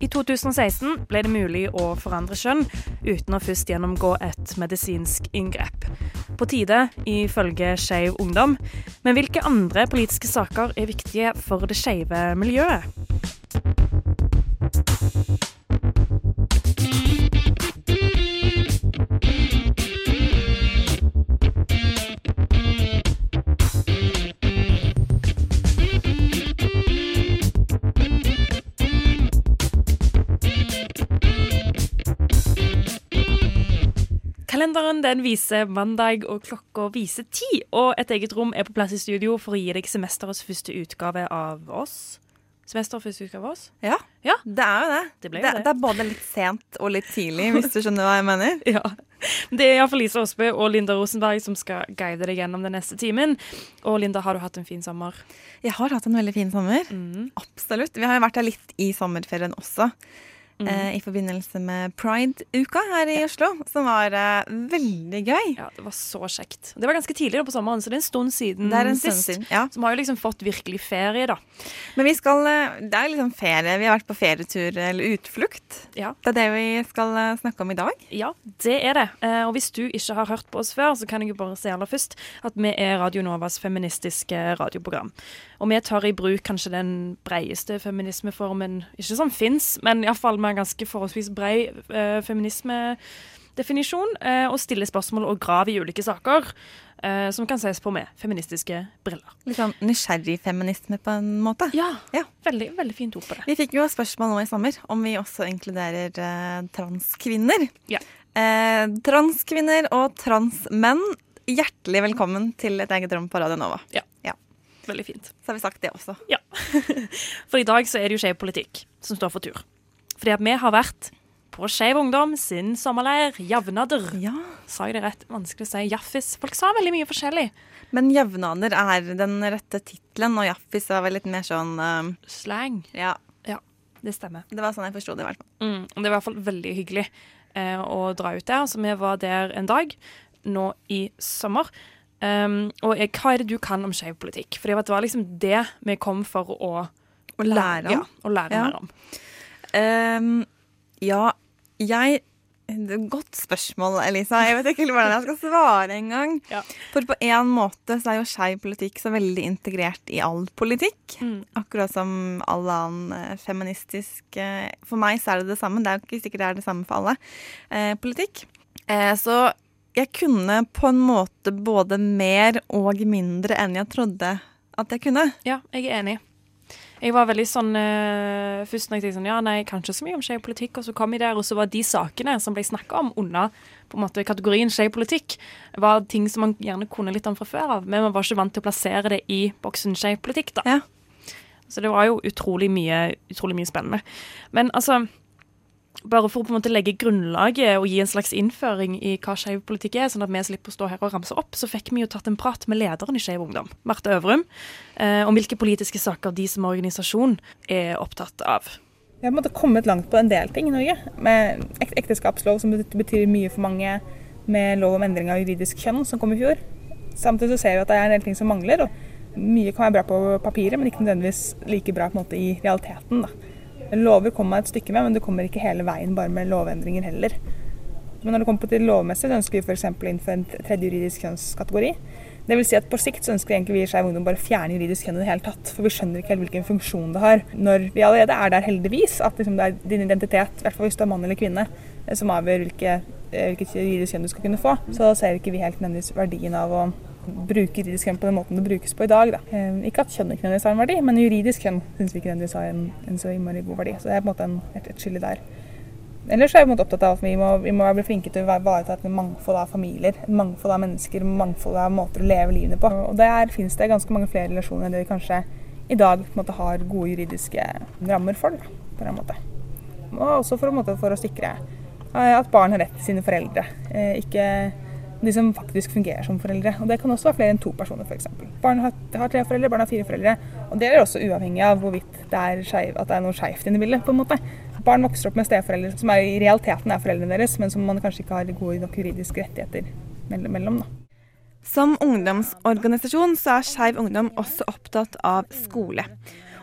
I 2016 ble det mulig å forandre kjønn uten å først gjennomgå et medisinsk inngrep. På tide, ifølge Skeiv Ungdom. Men hvilke andre politiske saker er viktige for det skeive miljøet? Kalenderen den viser mandag, og klokka viser ti. Og Et eget rom er på plass i studio for å gi deg semesterets første utgave av oss. Semesterets første utgave av oss? Ja, Ja. det er jo det. Det jo det, det. det er både litt sent og litt tidlig, hvis du skjønner hva jeg mener. Ja. Det er iallfall Lise Aasbø og Linda Rosenberg som skal guide deg gjennom den neste timen. Og Linda, har du hatt en fin sommer? Jeg har hatt en veldig fin sommer. Mm. Absolutt. Vi har jo vært her litt i sommerferien også. Mm. Eh, I forbindelse med Pride-uka her i Oslo, som var eh, veldig gøy. Ja, det var så kjekt. Det var ganske tidlig da på sommeren, så det er en stund siden Det er en stund sist. siden. Ja. Så vi har jo liksom fått virkelig ferie, da. Men vi skal eh, Det er liksom ferie. Vi har vært på ferietur eller utflukt. Ja. Det er det vi skal eh, snakke om i dag. Ja, det er det. Eh, og hvis du ikke har hørt på oss før, så kan jeg jo bare si aller først at vi er Radio Novas feministiske radioprogram. Og vi tar i bruk kanskje den breieste feminismeformen, ikke som fins, men iallfall med en ganske forholdsvis brei eh, feminismedefinisjon, eh, og stiller spørsmål og graver i ulike saker eh, som kan ses på med feministiske briller. Litt sånn nysgjerrig feminisme på en måte. Ja, Ja. Veldig, veldig fint ord på det. Vi fikk jo spørsmål nå i sommer om vi også inkluderer eh, transkvinner. Ja. Eh, transkvinner og transmenn, hjertelig velkommen til et eget rom på Radio Nova. Ja. Veldig fint. Så har vi sagt det også. Ja. For i dag så er det jo skjev politikk som står for tur. Fordi at vi har vært på Skeiv Ungdom sin sommerleir, Javnader. Ja. Sa jeg det rett? Vanskelig å si. Jaffis. Folk sa veldig mye forskjellig. Men jevnader er den rette tittelen, og jaffis er vel litt mer sånn uh... Slang. Ja, Det stemmer. det var sånn jeg forsto det, i hvert fall. Mm, det var i hvert fall veldig hyggelig uh, å dra ut der. Så vi var der en dag nå i sommer. Um, og jeg, hva er det du kan om skeiv politikk? For det var liksom det vi kom for å Å lære om. Ja, å lære Ja. mer om. Ehm, ja, jeg Godt spørsmål, Elisa. Jeg vet ikke hvordan jeg skal svare engang. Ja. For på en måte så er jo skeiv politikk så veldig integrert i all politikk. Mm. Akkurat som all annen eh, feministisk eh, For meg så er det det samme. Det er jo ikke sikkert det er det samme for alle. Eh, politikk. Eh, så jeg kunne på en måte både mer og mindre enn jeg trodde at jeg kunne. Ja, jeg er enig. Jeg var veldig sånn uh, Først når jeg tenkte sånn Ja, nei, kanskje så mye om skeiv politikk, og så kom jeg der, og så var de sakene som ble snakka om under på en måte kategorien skeiv politikk, var ting som man gjerne kunne litt om fra før av, men man var ikke vant til å plassere det i boksen skeiv politikk, da. Ja. Så det var jo utrolig mye, utrolig mye spennende. Men altså bare for å på en måte legge grunnlaget og gi en slags innføring i hva skeiv politikk er, sånn at vi slipper å stå her og ramse opp, så fikk vi jo tatt en prat med lederen i Skeiv Ungdom, Marte Øvrum, eh, om hvilke politiske saker de som organisasjon er opptatt av. Vi har på en måte kommet langt på en del ting i Norge. Med ek ekteskapslov, som betyr mye for mange, med lov om endring av juridisk kjønn, som kom i fjor. Samtidig så ser vi at det er en del ting som mangler. og Mye kan være bra på papiret, men ikke nødvendigvis like bra på en måte i realiteten. da. Lover kommer man et stykke med, men det kommer ikke hele veien bare med lovendringer heller. Men når det kommer til lovmessig, så ønsker vi f.eks. å innføre en tredje juridisk kjønnskategori. Det vil si at På sikt så ønsker vi egentlig vi i Skeiv Ungdom bare å fjerne juridisk kjønn i det hele tatt. For vi skjønner ikke helt hvilken funksjon det har. Når vi allerede er der, heldigvis, at liksom det er din identitet, i hvert fall hvis du er mann eller kvinne, eh, som avgjør hvilke, eh, hvilket juridisk kjønn du skal kunne få, så ser ikke vi helt nødvendigvis verdien av å bruke juridisk kjønn på den måten det brukes på i dag. Da. Ikke at kjønn ikke nødvendigvis har en verdi, men juridisk kjønn syns vi ikke nødvendigvis har en, en så innmari god verdi. Så det er på en måte en, et, et skille der. Ellers er måte opptatt av at vi må, vi må bli flinke til å ivareta et mangfold av familier, et mangfold av mennesker, mangfold av måter å leve livene på. Og der finnes det ganske mange flere relasjoner enn det vi kanskje i dag måte, har gode juridiske rammer for. Da, på en måte. Og også for, måte, for å sikre eh, at barn har rett til sine foreldre. Eh, ikke de som faktisk fungerer som foreldre. Og Det kan også være flere enn to personer, f.eks. Barn har, har, tre foreldre, barn har fire foreldre. Og det er også uavhengig av hvorvidt det er, skjev, det er noe skeivt inne i bildet. på en måte. Barn vokser opp med steforeldre som er, i realiteten er foreldrene deres, men som man kanskje ikke har gode nok juridiske rettigheter mellom. da. Som ungdomsorganisasjon så er Skeiv Ungdom også opptatt av skole.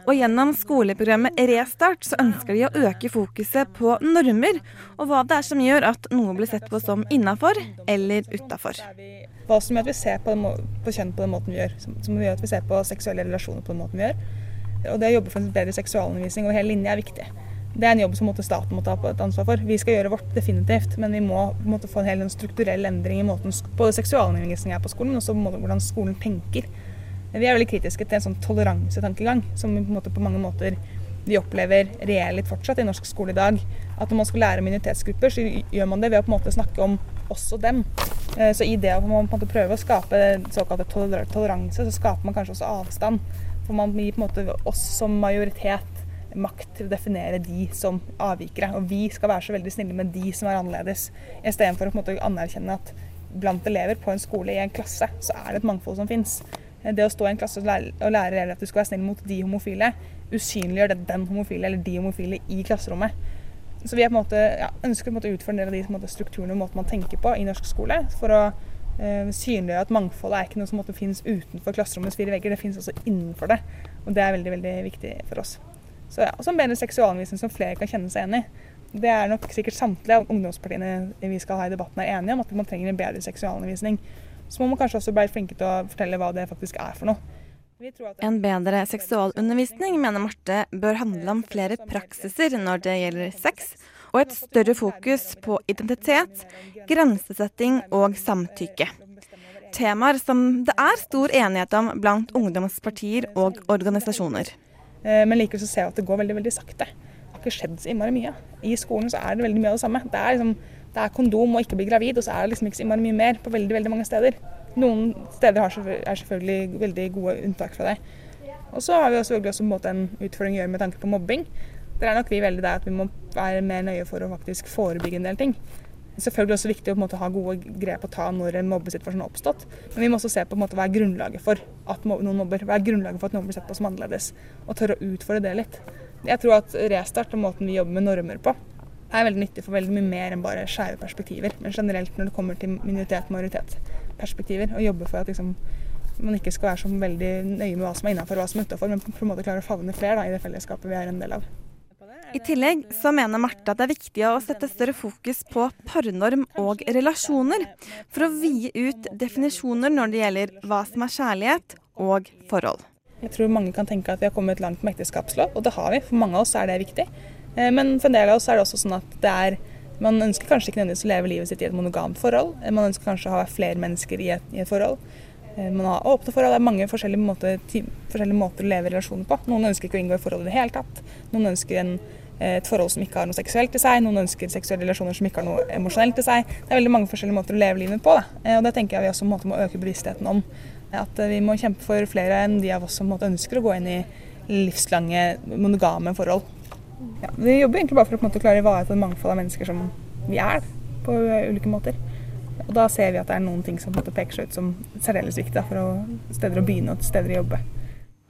Og gjennom skoleprogrammet Restart så ønsker de å øke fokuset på normer, og hva det er som gjør at noe blir sett på som innafor eller utafor. Hva som gjør at vi ser på, på, kjønn på den måten vi gjør. Som, gjør at vi ser på seksuelle relasjoner på den måten vi gjør. Og det å jobbe for en bedre seksualundervisning over hele linja er viktig. Det er en jobb som staten må ta på et ansvar for. Vi skal gjøre vårt, definitivt, men vi må måtte, få en hel strukturell endring i måten både seksualundervisning er på skolen, men også hvordan skolen tenker. Vi er veldig kritiske til en sånn toleransetankegang, som på, måte, på mange måter vi opplever reelt litt fortsatt i norsk skole i dag. At når man skal lære minoritetsgrupper, så gjør man det ved å på en måte snakke om også dem. Eh, så i det å på en måte prøve å skape såkalt toleranse, så skaper man kanskje også avstand. For man gir på en måte oss som majoritet makt til å definere de som avvikere. Og vi skal være så veldig snille med de som er annerledes, istedenfor å på en måte anerkjenne at blant elever på en skole i en klasse, så er det et mangfold som fins. Det å stå i en klasse og lære, og elever at du skal være snill mot de homofile, usynliggjør det den homofile eller de homofile i klasserommet. Så vi måte, ja, ønsker å utføre en del av de måte, strukturene og måten man tenker på i norsk skole. For å eh, synliggjøre at mangfoldet er ikke noe som finnes utenfor klasserommets fire vegger, det finnes også innenfor det. Og det er veldig veldig viktig for oss. Så ja, også en bedre seksualundervisning som flere kan kjenne seg igjen i. Det er nok sikkert samtlige av ungdomspartiene vi skal ha i debatten er enige om, at man trenger en bedre seksualundervisning. Så må man kanskje også bli flinke til å fortelle hva det faktisk er for noe. En bedre seksualundervisning mener Marte bør handle om flere praksiser når det gjelder sex, og et større fokus på identitet, grensesetting og samtykke. Temaer som det er stor enighet om blant ungdomspartier og organisasjoner. Eh, men likevel så ser jeg at det går veldig veldig sakte. Det har ikke skjedd så innmari mye. I skolen så er det veldig mye av det samme. Det er, liksom, det er kondom og ikke bli gravid, og så er det liksom ikke så innmari mye mer på veldig veldig mange steder. Noen steder er selvfølgelig veldig gode unntak fra det. Og så har vi også, også en, måte, en utfordring å gjøre med tanke på mobbing. Der er nok vi veldig der at vi må være mer nøye for å faktisk forebygge en del ting Det er selvfølgelig også viktig å måte, ha gode grep å ta når en mobbesituasjon har oppstått. Men vi må også se på måte, hva er grunnlaget for at noen mobber. Hva er grunnlaget for at noen blir sett på som annerledes. Og tørre å utfordre det litt. Jeg tror at restart og måten vi jobber med normer på, er veldig nyttig for veldig mye mer enn bare skeive perspektiver. Men generelt når det kommer til minoritet-majoritetsperspektiver. Å jobbe for at liksom, man ikke skal være så veldig nøye med hva som er innafor og hva som er utafor, men på en måte klare å favne flere da, i det fellesskapet vi er en del av. I tillegg så mener Marte at det er viktig å sette større fokus på parnorm og relasjoner, for å vie ut definisjoner når det gjelder hva som er kjærlighet og forhold. Jeg tror mange kan tenke at vi har kommet langt med ekteskapslov, og det har vi. For mange av oss er det viktig. Eh, men for en del av oss er det også sånn at det er man ønsker kanskje ikke nødvendigvis å leve livet sitt i et monogamt forhold. Eh, man ønsker kanskje å ha flere mennesker i et, i et forhold. Eh, man har åpne forhold. Det er mange forskjellige måter, forskjellige måter, å leve relasjoner på. Noen ønsker ikke å inngå i forhold i det hele tatt. Noen ønsker en et forhold som ikke har noe seksuelt i seg. Noen ønsker seksuelle relasjoner som ikke har noe emosjonelt i seg. Det er veldig mange forskjellige måter å leve livet på. Da. Og det tenker jeg vi også må øke bevisstheten om. At vi må kjempe for flere enn de av oss som ønsker å gå inn i livslange monogame forhold. Ja, vi jobber egentlig bare for å måte, klare å ivareta et mangfold av mennesker som vi er, på ulike måter. Og da ser vi at det er noen ting som måte, peker seg ut som særdeles viktig for å, steder å begynne og steder å jobbe.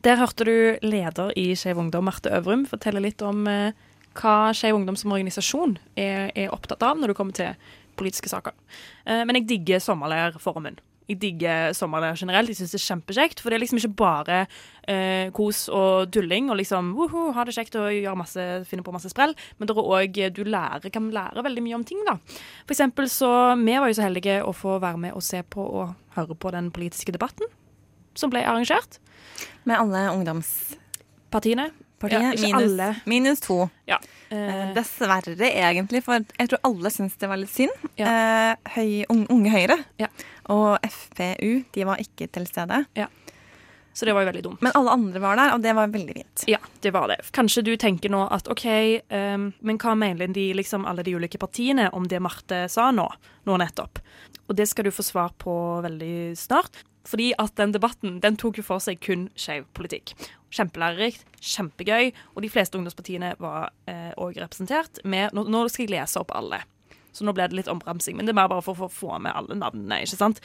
Der hørte du leder i Skeiv Ungdom, Marte Øvrum, fortelle litt om eh, hva Skeiv Ungdom som organisasjon er, er, opptatt av når det kommer til politiske saker. Eh, men jeg digger sommerleirformen. Jeg digger sommerleir generelt. Jeg syns det er kjempekjekt. For det er liksom ikke bare eh, kos og tulling og liksom woho, ha det kjekt og gjøre masse, finne på masse sprell. Men det er òg Du lærer, kan lære veldig mye om ting, da. For eksempel så Vi var jo så heldige å få være med og se på og høre på den politiske debatten som ble arrangert. Med alle ungdomspartiene. Ja, minus, minus to. Ja. Eh, dessverre, egentlig, for jeg tror alle syns det var litt synd. Ja. Eh, høy, unge Høyre og FPU de var ikke til stede. Ja. Så det var jo veldig dumt. Men alle andre var der, og det var veldig fint. Ja, det var det. Kanskje du tenker nå at OK, um, men hva mener de, liksom, alle de ulike partiene om det Marte sa nå, nå nettopp? Og det skal du få svar på veldig snart. Fordi at den debatten den tok jo for seg kun skeiv politikk. Kjempelærerikt, kjempegøy, og de fleste ungdomspartiene var òg eh, representert med nå, nå, skal jeg lese opp alle. Så nå ble det litt ombremsing. Men det er mer bare for å få med alle navnene. ikke sant?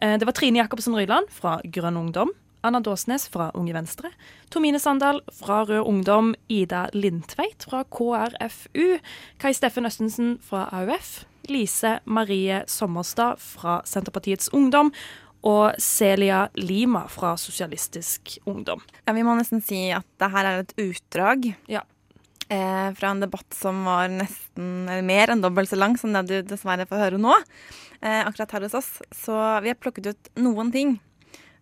Eh, det var Trine Jacobsen Ryland fra Grønn Ungdom. Anna Dåsnes fra Unge Venstre. Tomine Sandal fra Rød Ungdom. Ida Lindtveit fra KrFU. Kai Steffen Østensen fra AUF. Lise Marie Sommerstad fra Senterpartiets Ungdom. Og Celia Lima fra Sosialistisk Ungdom. Ja, vi må nesten si at det her er et utdrag Ja. Eh, fra en debatt som var nesten eller mer enn dobbelt så lang som det du dessverre får høre nå. Eh, akkurat her hos oss. Så vi har plukket ut noen ting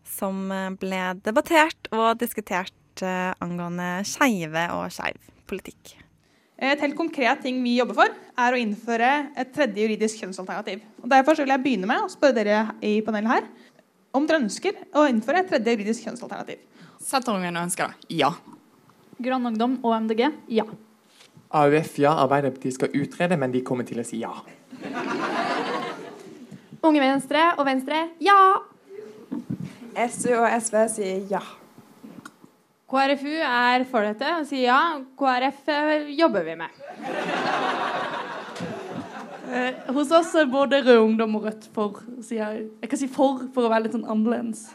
som eh, ble debattert og diskutert eh, angående skeive og skeiv politikk. Et helt konkret ting vi jobber for, er å innføre et tredje juridisk kjønnsalternativ. Og derfor så vil jeg begynne med å spørre dere i panelet her om dere ønsker å innføre et tredje juridisk kjønnsalternativ. Senterungene ønsker det. Ja. Grønn Ungdom og MDG ja. AUF ja, Arbeiderpartiet skal utrede, men de kommer til å si ja. Unge Venstre og Venstre ja. SU og SV sier ja. KrFU er for dette og sier ja. KrF jobber vi med. Eh, hos oss er både Rød Ungdom og Rødt for, sier jeg. Jeg kan si for for å være litt sånn annerledes.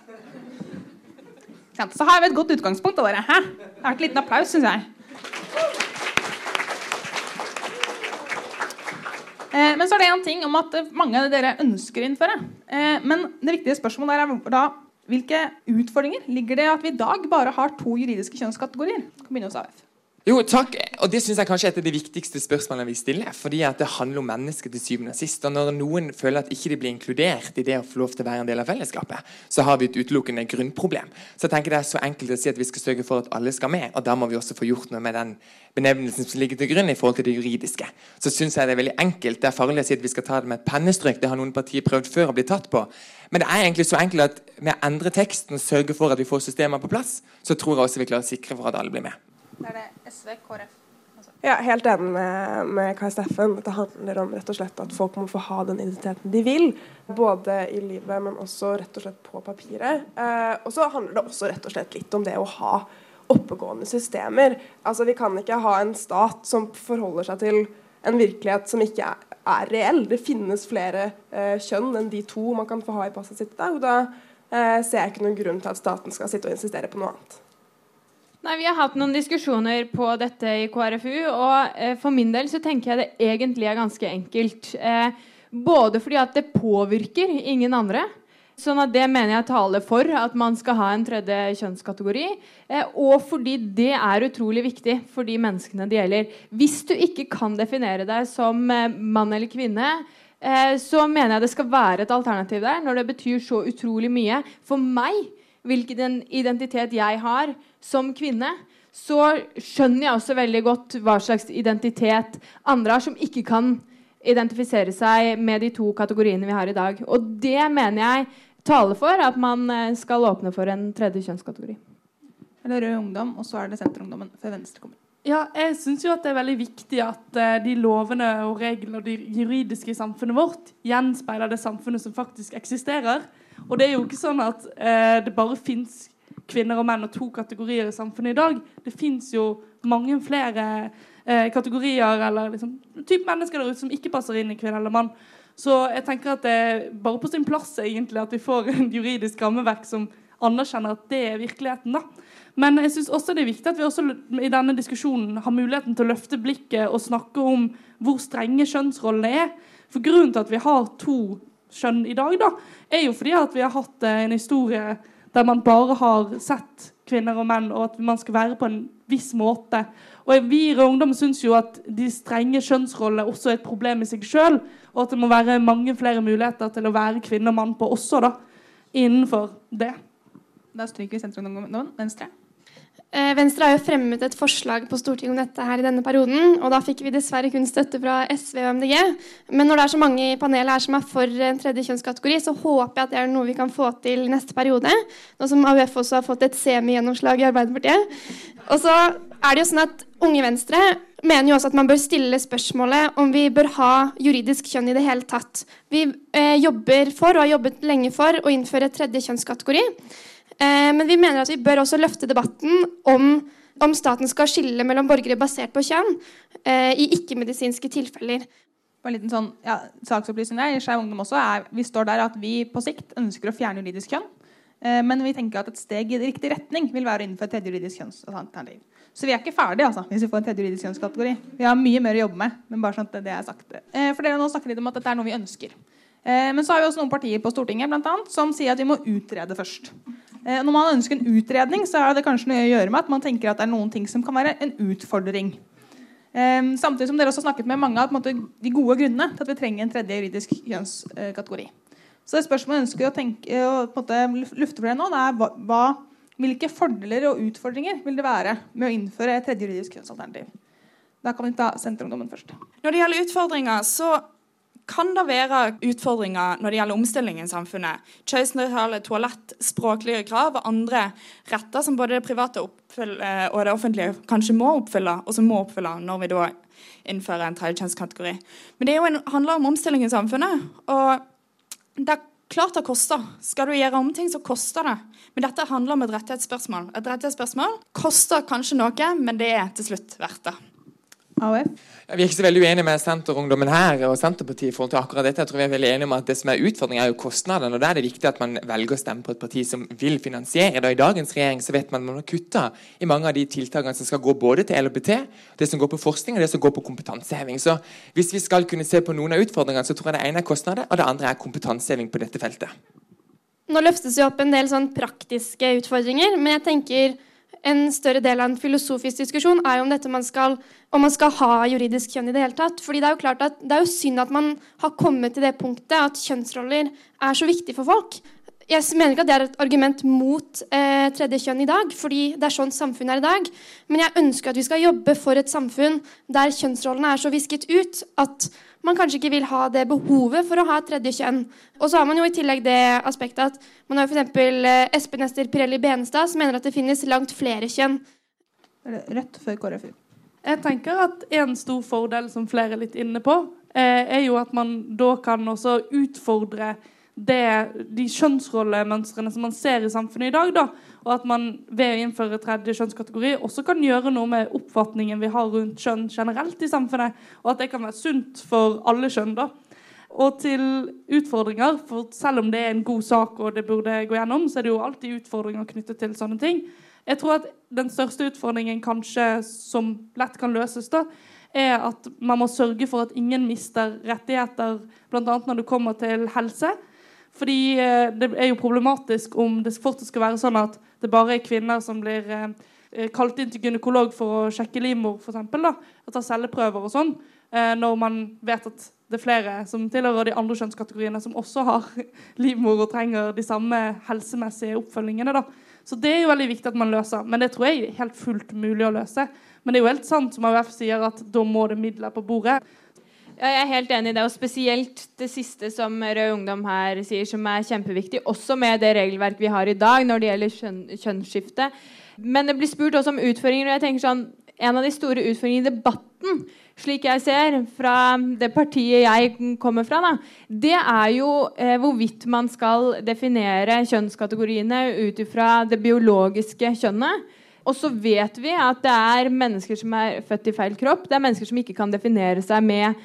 Så har vi et godt utgangspunkt dere. Hæ? Det har vært en liten applaus, syns jeg. Eh, men så er det en ting om at mange av dere ønsker å innføre. Eh, men det viktige spørsmålet er da hvilke utfordringer ligger det i at vi i dag bare har to juridiske kjønnskategorier? Kan begynne hos AF. Jo, takk. Og det syns jeg kanskje er et av de viktigste spørsmålene vi stiller. Fordi at det handler om mennesker til syvende og sist. Og når noen føler at ikke de blir inkludert i det å få lov til å være en del av fellesskapet, så har vi et utelukkende grunnproblem. Så jeg tenker det er så enkelt å si at vi skal sørge for at alle skal med. Og da må vi også få gjort noe med den benevnelsen som ligger til grunn i forhold til det juridiske. Så syns jeg det er veldig enkelt. Det er farlig å si at vi skal ta det med et pennestrøk. Det har noen partier prøvd før å bli tatt på. Men det er egentlig så enkelt at med å endre teksten og sørge for at vi får systemer på plass, så tror jeg også vi klarer å sikre for at alle blir med. Da er det SV, KrF. Altså. Ja, helt enig med, med Kai Steffen. Det handler om rett og slett at folk må få ha den identiteten de vil. Både i livet, men også rett og slett på papiret. Eh, og så handler det også rett og slett litt om det å ha oppegående systemer. Altså Vi kan ikke ha en stat som forholder seg til en virkelighet som ikke er, er reell. Det finnes flere eh, kjønn enn de to man kan få ha i passet sitt i. Og da eh, ser jeg ikke noen grunn til at staten skal sitte og insistere på noe annet. Nei, Vi har hatt noen diskusjoner på dette i KrFU, og eh, for min del så tenker jeg det egentlig er ganske enkelt. Eh, både fordi at det påvirker ingen andre. Sånn at Det mener jeg taler for at man skal ha en tredje kjønnskategori. Eh, og fordi det er utrolig viktig for de menneskene det gjelder. Hvis du ikke kan definere deg som eh, mann eller kvinne, eh, så mener jeg det skal være et alternativ der når det betyr så utrolig mye. For meg, hvilken identitet jeg har som kvinne, så skjønner jeg også veldig godt hva slags identitet andre har som ikke kan identifisere seg med de to kategoriene vi har i dag. Og det mener jeg taler for at man eh, skal åpne for en tredje kjønnskategori. Er Rød Ungdom, og så er det Senterungdommen før Venstre kommer. Ja, jeg syns jo at det er veldig viktig at eh, de lovene og reglene og det juridiske i samfunnet vårt gjenspeiler det samfunnet som faktisk eksisterer. Og det er jo ikke sånn at eh, det bare fins kvinner og menn og to kategorier i samfunnet i dag. Det fins jo mange flere eh, kategorier eller liksom, type mennesker der ute som ikke passer inn i kvinne eller mann. Så jeg tenker at det er bare på sin plass egentlig at vi får en juridisk rammeverk som anerkjenner at det er virkeligheten. da. Men jeg synes også det er viktig at vi også i denne diskusjonen har muligheten til å løfte blikket og snakke om hvor strenge kjønnsrollene er. For grunnen til at vi har to kjønn i dag, da, er jo fordi at vi har hatt eh, en historie der man bare har sett kvinner og menn, og at man skal være på en viss måte. Og Vi i Ungdom syns jo at de strenge kjønnsrollene også er et problem i seg sjøl, og at det må være mange flere muligheter til å være kvinne og mann på også, da, innenfor det. Da stryker vi Senterungdommen. Venstre. Eh, Venstre har jo fremmet et forslag på Stortinget om dette her i denne perioden. og Da fikk vi dessverre kun støtte fra SV og MDG. Men når det er så mange i panelet her som er for en tredje kjønnskategori, så håper jeg at det er noe vi kan få til neste periode. Nå som AUF også har fått et semigjennomslag i Arbeiderpartiet. Og så er det jo sånn at Unge Venstre mener jo også at man bør stille spørsmålet om vi bør ha juridisk kjønn i det hele tatt. Vi eh, jobber for, og har jobbet lenge for, å innføre tredje kjønnskategori. Eh, men vi mener at vi bør også løfte debatten om, om staten skal skille mellom borgere basert på kjønn eh, i ikke-medisinske tilfeller. En liten sånn ja, saksopplysning der, Skeiv Ungdom også, er, Vi står der at vi på sikt ønsker å fjerne juridisk kjønn. Eh, men vi tenker at et steg i riktig retning vil være å innføre tredje juridisk kjønnsalternativ. Så vi er ikke ferdige altså, hvis vi får en tredje juridisk kjønnskategori. Vi har mye mer å jobbe med. men bare sånn at det er sagt. For dere nå snakker litt om at dette er noe vi ønsker. Eh, men så har vi også noen partier på Stortinget blant annet, som sier at vi må utrede først. Eh, når man ønsker en utredning, så har det kanskje noe å gjøre med at man tenker at det er noen ting som kan være en utfordring. Um, samtidig som dere også har snakket med mange av de gode grunnene til at vi trenger en tredje juridisk kjønnskategori. Så det spørsmålet jeg ønsker å, tenke, å måte, lufte for dere nå, det er hva, hvilke fordeler og utfordringer vil det være med å innføre et tredje juridisk kjønnsalternativ. Da kan vi ta Senterungdommen først. Når det gjelder utfordringer, så kan det være utfordringer når det gjelder omstilling i samfunnet. Kjønnsnøytrale toalett, språklige krav og andre retter som både det private eh, og det offentlige kanskje må oppfylle, og som må oppfylle når vi da innfører en tredje kjønnskategori. Men det en, handler om omstilling i samfunnet. og det er klart det koster. Skal du gjøre om ting, så koster det. Men dette handler om et rettighetsspørsmål. Et rettighetsspørsmål koster kanskje noe, men det er til slutt verdt det. AUF? Vi er ikke så veldig uenige med Senterungdommen her og Senterpartiet i forhold til akkurat dette. Jeg tror vi er veldig enige om at Det som er utfordringen, er jo kostnadene. og Da er det viktig at man velger å stemme på et parti som vil finansiere det. I dagens regjering så vet man at man har kutta i mange av de tiltakene som skal gå både til LHBT, det som går på forskning og det som går på kompetanseheving. Så hvis vi skal kunne se på noen av utfordringene, så tror jeg det ene er kostnader, og det andre er kompetanseheving på dette feltet. Nå løftes jo opp en del sånn praktiske utfordringer, men jeg tenker en større del av en filosofisk diskusjon er jo om, man skal, om man skal ha juridisk kjønn i det hele tatt. Fordi det er jo klart at det er jo synd at man har kommet til det punktet at kjønnsroller er så viktig for folk. Jeg mener ikke at det er et argument mot eh, tredje kjønn i dag, fordi det er sånn samfunnet er i dag. Men jeg ønsker at vi skal jobbe for et samfunn der kjønnsrollene er så visket ut at man kanskje ikke vil ha det behovet for å ha et tredje kjønn. Og så har man jo i tillegg det aspektet at man har f.eks. Eh, Espen Ester Pirelli Benestad som mener at det finnes langt flere kjønn. Rødt før KrFU. Jeg tenker at En stor fordel som flere er litt inne på, eh, er jo at man da kan også utfordre det, de kjønnsrollemønstrene som man ser i samfunnet i dag. Da, og at man ved å innføre tredje kjønnskategori også kan gjøre noe med oppfatningen vi har rundt kjønn generelt i samfunnet. Og at det kan være sunt for alle kjønn. da. Og til utfordringer, for selv om det er en god sak og det burde gå gjennom, så er det jo alltid utfordringer knyttet til sånne ting. Jeg tror at den største utfordringen kanskje som lett kan løses, da, er at man må sørge for at ingen mister rettigheter, bl.a. når det kommer til helse. Fordi eh, det er jo problematisk om det fortsatt skal være sånn at det bare er kvinner som blir eh, eh, kalt inn til gynekolog for å sjekke livmor, f.eks. Og ta celleprøver og sånn. Når man vet at det er flere som tilhører de andre kjønnskategoriene som også har livmor og trenger de samme helsemessige oppfølgingene. da. Så det er jo veldig viktig at man løser. Men det tror jeg er helt fullt mulig å løse. Men det er jo helt sant som AUF sier, at da må det midler på bordet. Ja, jeg er helt enig i det, og spesielt det siste som Rød Ungdom her sier, som er kjempeviktig, også med det regelverket vi har i dag når det gjelder kjønn, kjønnsskifte. Men det blir spurt også om utfordringer, og jeg tenker sånn, en av de store utfordringene i debatten, slik jeg ser, fra det partiet jeg kommer fra, da, det er jo eh, hvorvidt man skal definere kjønnskategoriene ut ifra det biologiske kjønnet. Og så vet vi at det er mennesker som er født i feil kropp. Det er mennesker som ikke kan definere seg med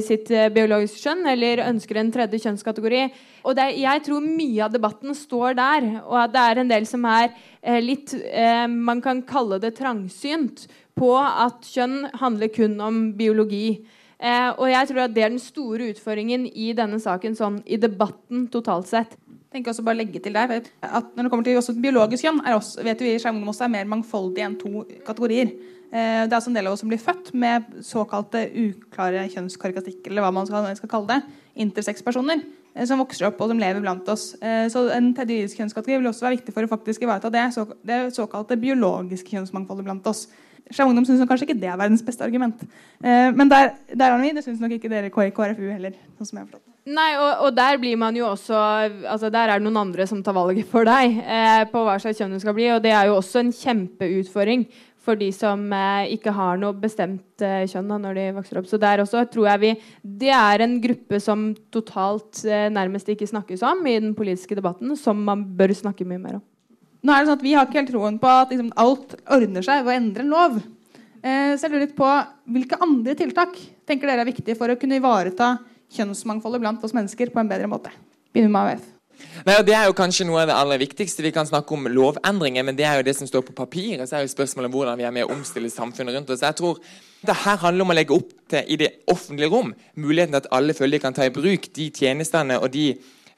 sitt eh, biologiske kjønn eller ønsker en tredje kjønnskategori. Og er, jeg tror mye av debatten står der, og at det er en del som er eh, litt eh, Man kan kalle det trangsynt på at kjønn handler kun om biologi. Eh, og jeg tror at det er den store utfordringen i denne saken, sånn i debatten totalt sett. tenker også bare legge til der, at Når det kommer til biologisk kjønn, er også, vet vi i er mer mangfoldig enn to kategorier. Eh, det er altså en del av oss som blir født med såkalte uklare kjønnskarakteristikker, eller hva man skal, kalle det, intersexpersoner, eh, som vokser opp og som lever blant oss. Eh, så En tredje kjønnskategori vil også være viktig for å faktisk ivareta det, det såkalte biologiske kjønnsmangfoldet blant oss. Skeiv Ungdom syns kanskje ikke det er verdens beste argument. men der, der er vi, det syns nok ikke dere i KrFU heller. sånn som jeg har forstått. Nei, og, og, der blir man jo også altså Der er det noen andre som tar valget for deg eh, på hva slags kjønn du skal bli. Og det er jo også en kjempeutfordring for de som eh, ikke har noe bestemt eh, kjønn da, når de vokser opp. Så der også tror jeg vi Det er en gruppe som totalt eh, nærmest ikke snakkes om i den politiske debatten, som man bør snakke mye mer om. Nå er det sånn at Vi har ikke helt troen på at liksom, alt ordner seg ved å endre en lov. Eh, så jeg lurer litt på Hvilke andre tiltak tenker dere er viktige for å kunne ivareta kjønnsmangfoldet blant oss mennesker på en bedre måte? Begynner med AUF. Nei, og Det er jo kanskje noe av det aller viktigste. Vi kan snakke om lovendringer, men det er jo det som står på papiret. Så er jo spørsmålet hvordan vi er med å omstille samfunnet rundt oss. Jeg tror det her handler om å legge opp til i det offentlige rom muligheten til at alle følger kan ta i bruk de tjenestene og de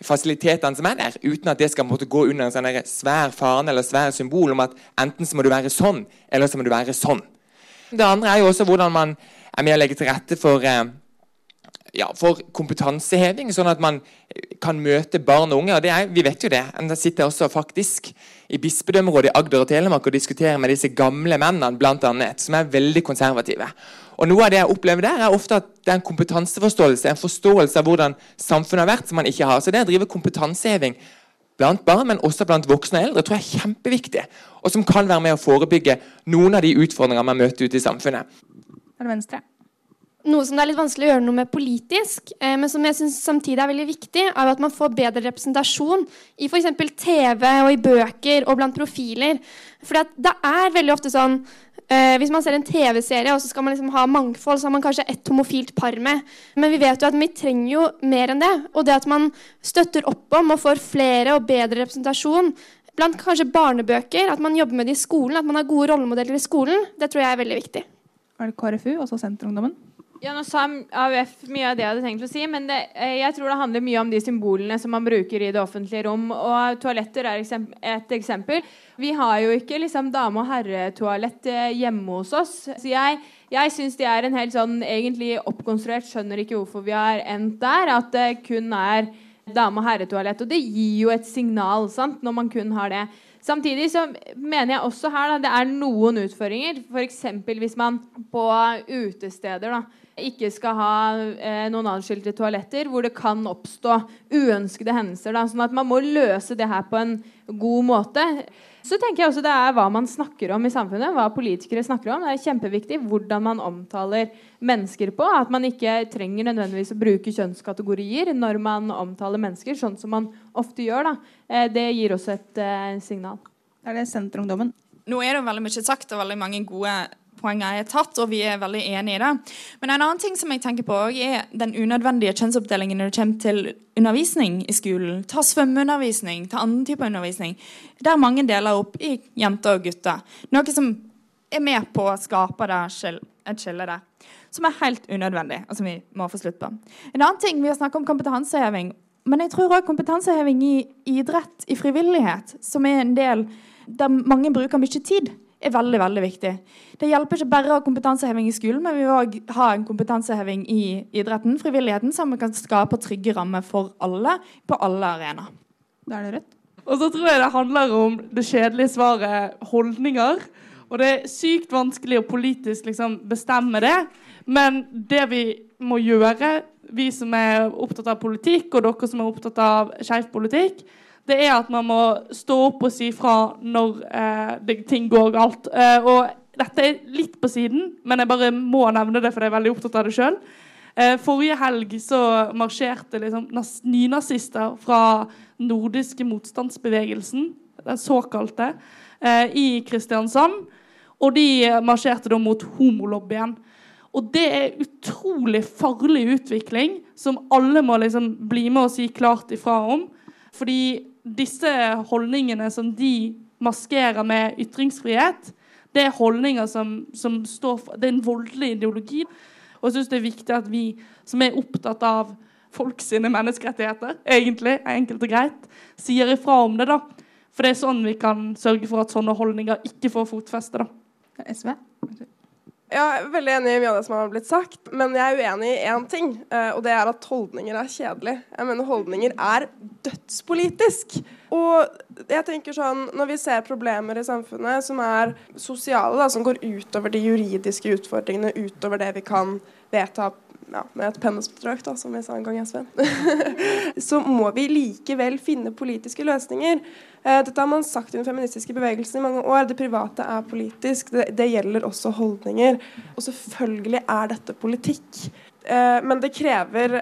fasilitetene som er der, uten at det skal måtte gå under en sånn svær fane eller svær symbol om at enten så må du være sånn, eller så må du være sånn. Det andre er jo også hvordan man er med å legge til rette for eh, ja, for kompetanseheving, sånn at man kan møte barn og unge. og er, Vi vet jo det. Men Jeg sitter også faktisk i bispedømmerådet i Agder og Telemark og diskuterer med disse gamle mennene blant annet, som er veldig konservative. Og Noe av det jeg opplever der, er ofte at det er en kompetanseforståelse, en forståelse av hvordan samfunnet har vært, som man ikke har. Så det å drive kompetanseheving blant barn, men også blant voksne og eldre, tror jeg er kjempeviktig. Og som kan være med å forebygge noen av de utfordringene man møter ute i samfunnet. Er venstre? Noe som det er litt vanskelig å gjøre noe med politisk, eh, men som jeg synes samtidig er veldig viktig, er at man får bedre representasjon i f.eks. TV og i bøker og blant profiler. For det er veldig ofte sånn eh, Hvis man ser en TV-serie og så skal man liksom ha mangfold, så har man kanskje ett homofilt par med. Men vi vet jo at vi trenger jo mer enn det. Og det at man støtter opp om og får flere og bedre representasjon blant kanskje barnebøker, at man jobber med det i skolen, at man har gode rollemodeller i skolen, det tror jeg er veldig viktig. Er det KrFU, også Senterungdommen? Ja, nå sa AUF mye av det jeg hadde tenkt å si, men det, eh, jeg tror det handler mye om de symbolene som man bruker i det offentlige rom. Og toaletter er et eksempel. Vi har jo ikke liksom dame- og herretoalett eh, hjemme hos oss. Så jeg, jeg syns de er en helt sånn egentlig oppkonstruert Skjønner ikke hvorfor vi har endt der. At det kun er dame- og herretoalett. Og det gir jo et signal sant, når man kun har det. Samtidig så mener jeg også her da, det er noen utfordringer. F.eks. hvis man på utesteder da, ikke skal ha eh, noen adskilte toaletter, hvor det kan oppstå uønskede hendelser. Da, sånn at man må løse det her på en god måte. Så tenker jeg også det er hva man snakker om i samfunnet. Hva politikere snakker om. Det er kjempeviktig hvordan man omtaler mennesker på. At man ikke trenger nødvendigvis å bruke kjønnskategorier når man omtaler mennesker, sånn som man ofte gjør. Da. Eh, det gir også et eh, signal. Er det Senterungdommen? Nå er det veldig mye sagt og veldig mange gode poenget er tatt, og vi er veldig enig i det. Men en annen ting som jeg tenker på er den unødvendige kjønnsoppdelingen når det kommer til undervisning i skolen. Ta svømmeundervisning, ta annen type undervisning. Der mange deler opp i jenter og gutter. Noe som er med på å skape et skille der. Som er helt unødvendig, og som vi må få slutt på. En annen ting, Vi har snakket om kompetanseheving. Men jeg tror òg kompetanseheving i idrett, i frivillighet, som er en del der mange bruker mye tid er veldig veldig viktig. Det hjelper ikke bare å ha kompetanseheving i skolen, men vi vil òg ha en kompetanseheving i idretten, frivilligheten, så vi kan skape trygge rammer for alle på alle arenaer. Da er det rødt. Og så tror jeg det handler om det kjedelige svaret holdninger. Og det er sykt vanskelig å politisk liksom, bestemme det. Men det vi må gjøre, vi som er opptatt av politikk, og dere som er opptatt av skeiv politikk, det er at man må stå opp og si fra når eh, det, ting går galt. Eh, og dette er litt på siden, men jeg bare må nevne det, for jeg er veldig opptatt av det sjøl. Eh, forrige helg så marsjerte liksom nynazister fra nordiske motstandsbevegelsen, den såkalte, eh, i Kristiansand. Og de marsjerte da mot homolobbyen. Og det er utrolig farlig utvikling som alle må liksom bli med og si klart ifra om. Fordi disse holdningene som de maskerer med ytringsfrihet, det er holdninger som, som står for Det er en voldelig ideologi. Og jeg syns det er viktig at vi som er opptatt av folk sine menneskerettigheter, egentlig, enkelt og greit, sier ifra om det. da. For det er sånn vi kan sørge for at sånne holdninger ikke får fotfeste. da. SV? Jeg er veldig enig i mye av det som har blitt sagt, men jeg er uenig i én ting. Eh, og det er at holdninger er kjedelig. Jeg mener holdninger er dødspolitisk. Og jeg tenker sånn, når vi ser problemer i samfunnet som er sosiale, da, som går utover de juridiske utfordringene, utover det vi kan vedta ja, med et pennestrøk, da, som vi sa en gang i SV, så må vi likevel finne politiske løsninger. Eh, dette har man sagt i den feministiske bevegelsen i mange år. Det private er politisk. Det, det gjelder også holdninger. Og selvfølgelig er dette politikk. Eh, men det krever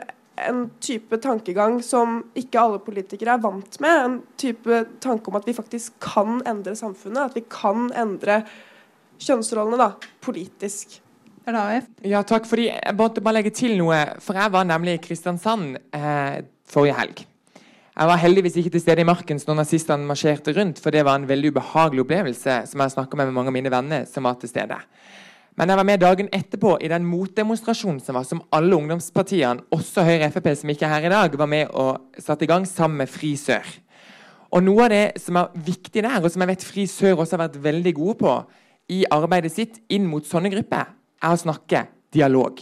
en type tankegang som ikke alle politikere er vant med. En type tanke om at vi faktisk kan endre samfunnet. At vi kan endre kjønnsrollene da, politisk. Ja, takk. fordi Jeg måtte bare legge til noe. For jeg var nemlig i Kristiansand eh, forrige helg. Jeg var heldigvis ikke til stede i Markens når nazistene marsjerte rundt, for det var en veldig ubehagelig opplevelse som jeg snakka med med mange av mine venner som var til stede. Men jeg var med dagen etterpå i den motdemonstrasjonen som var, som alle ungdomspartiene, også Høyre Frp, som ikke er her i dag, var med og satte i gang sammen med Fri Sør. Og Noe av det som er viktig der, og som jeg vet Fri Sør også har vært veldig gode på i arbeidet sitt inn mot sånne grupper, er å snakke dialog.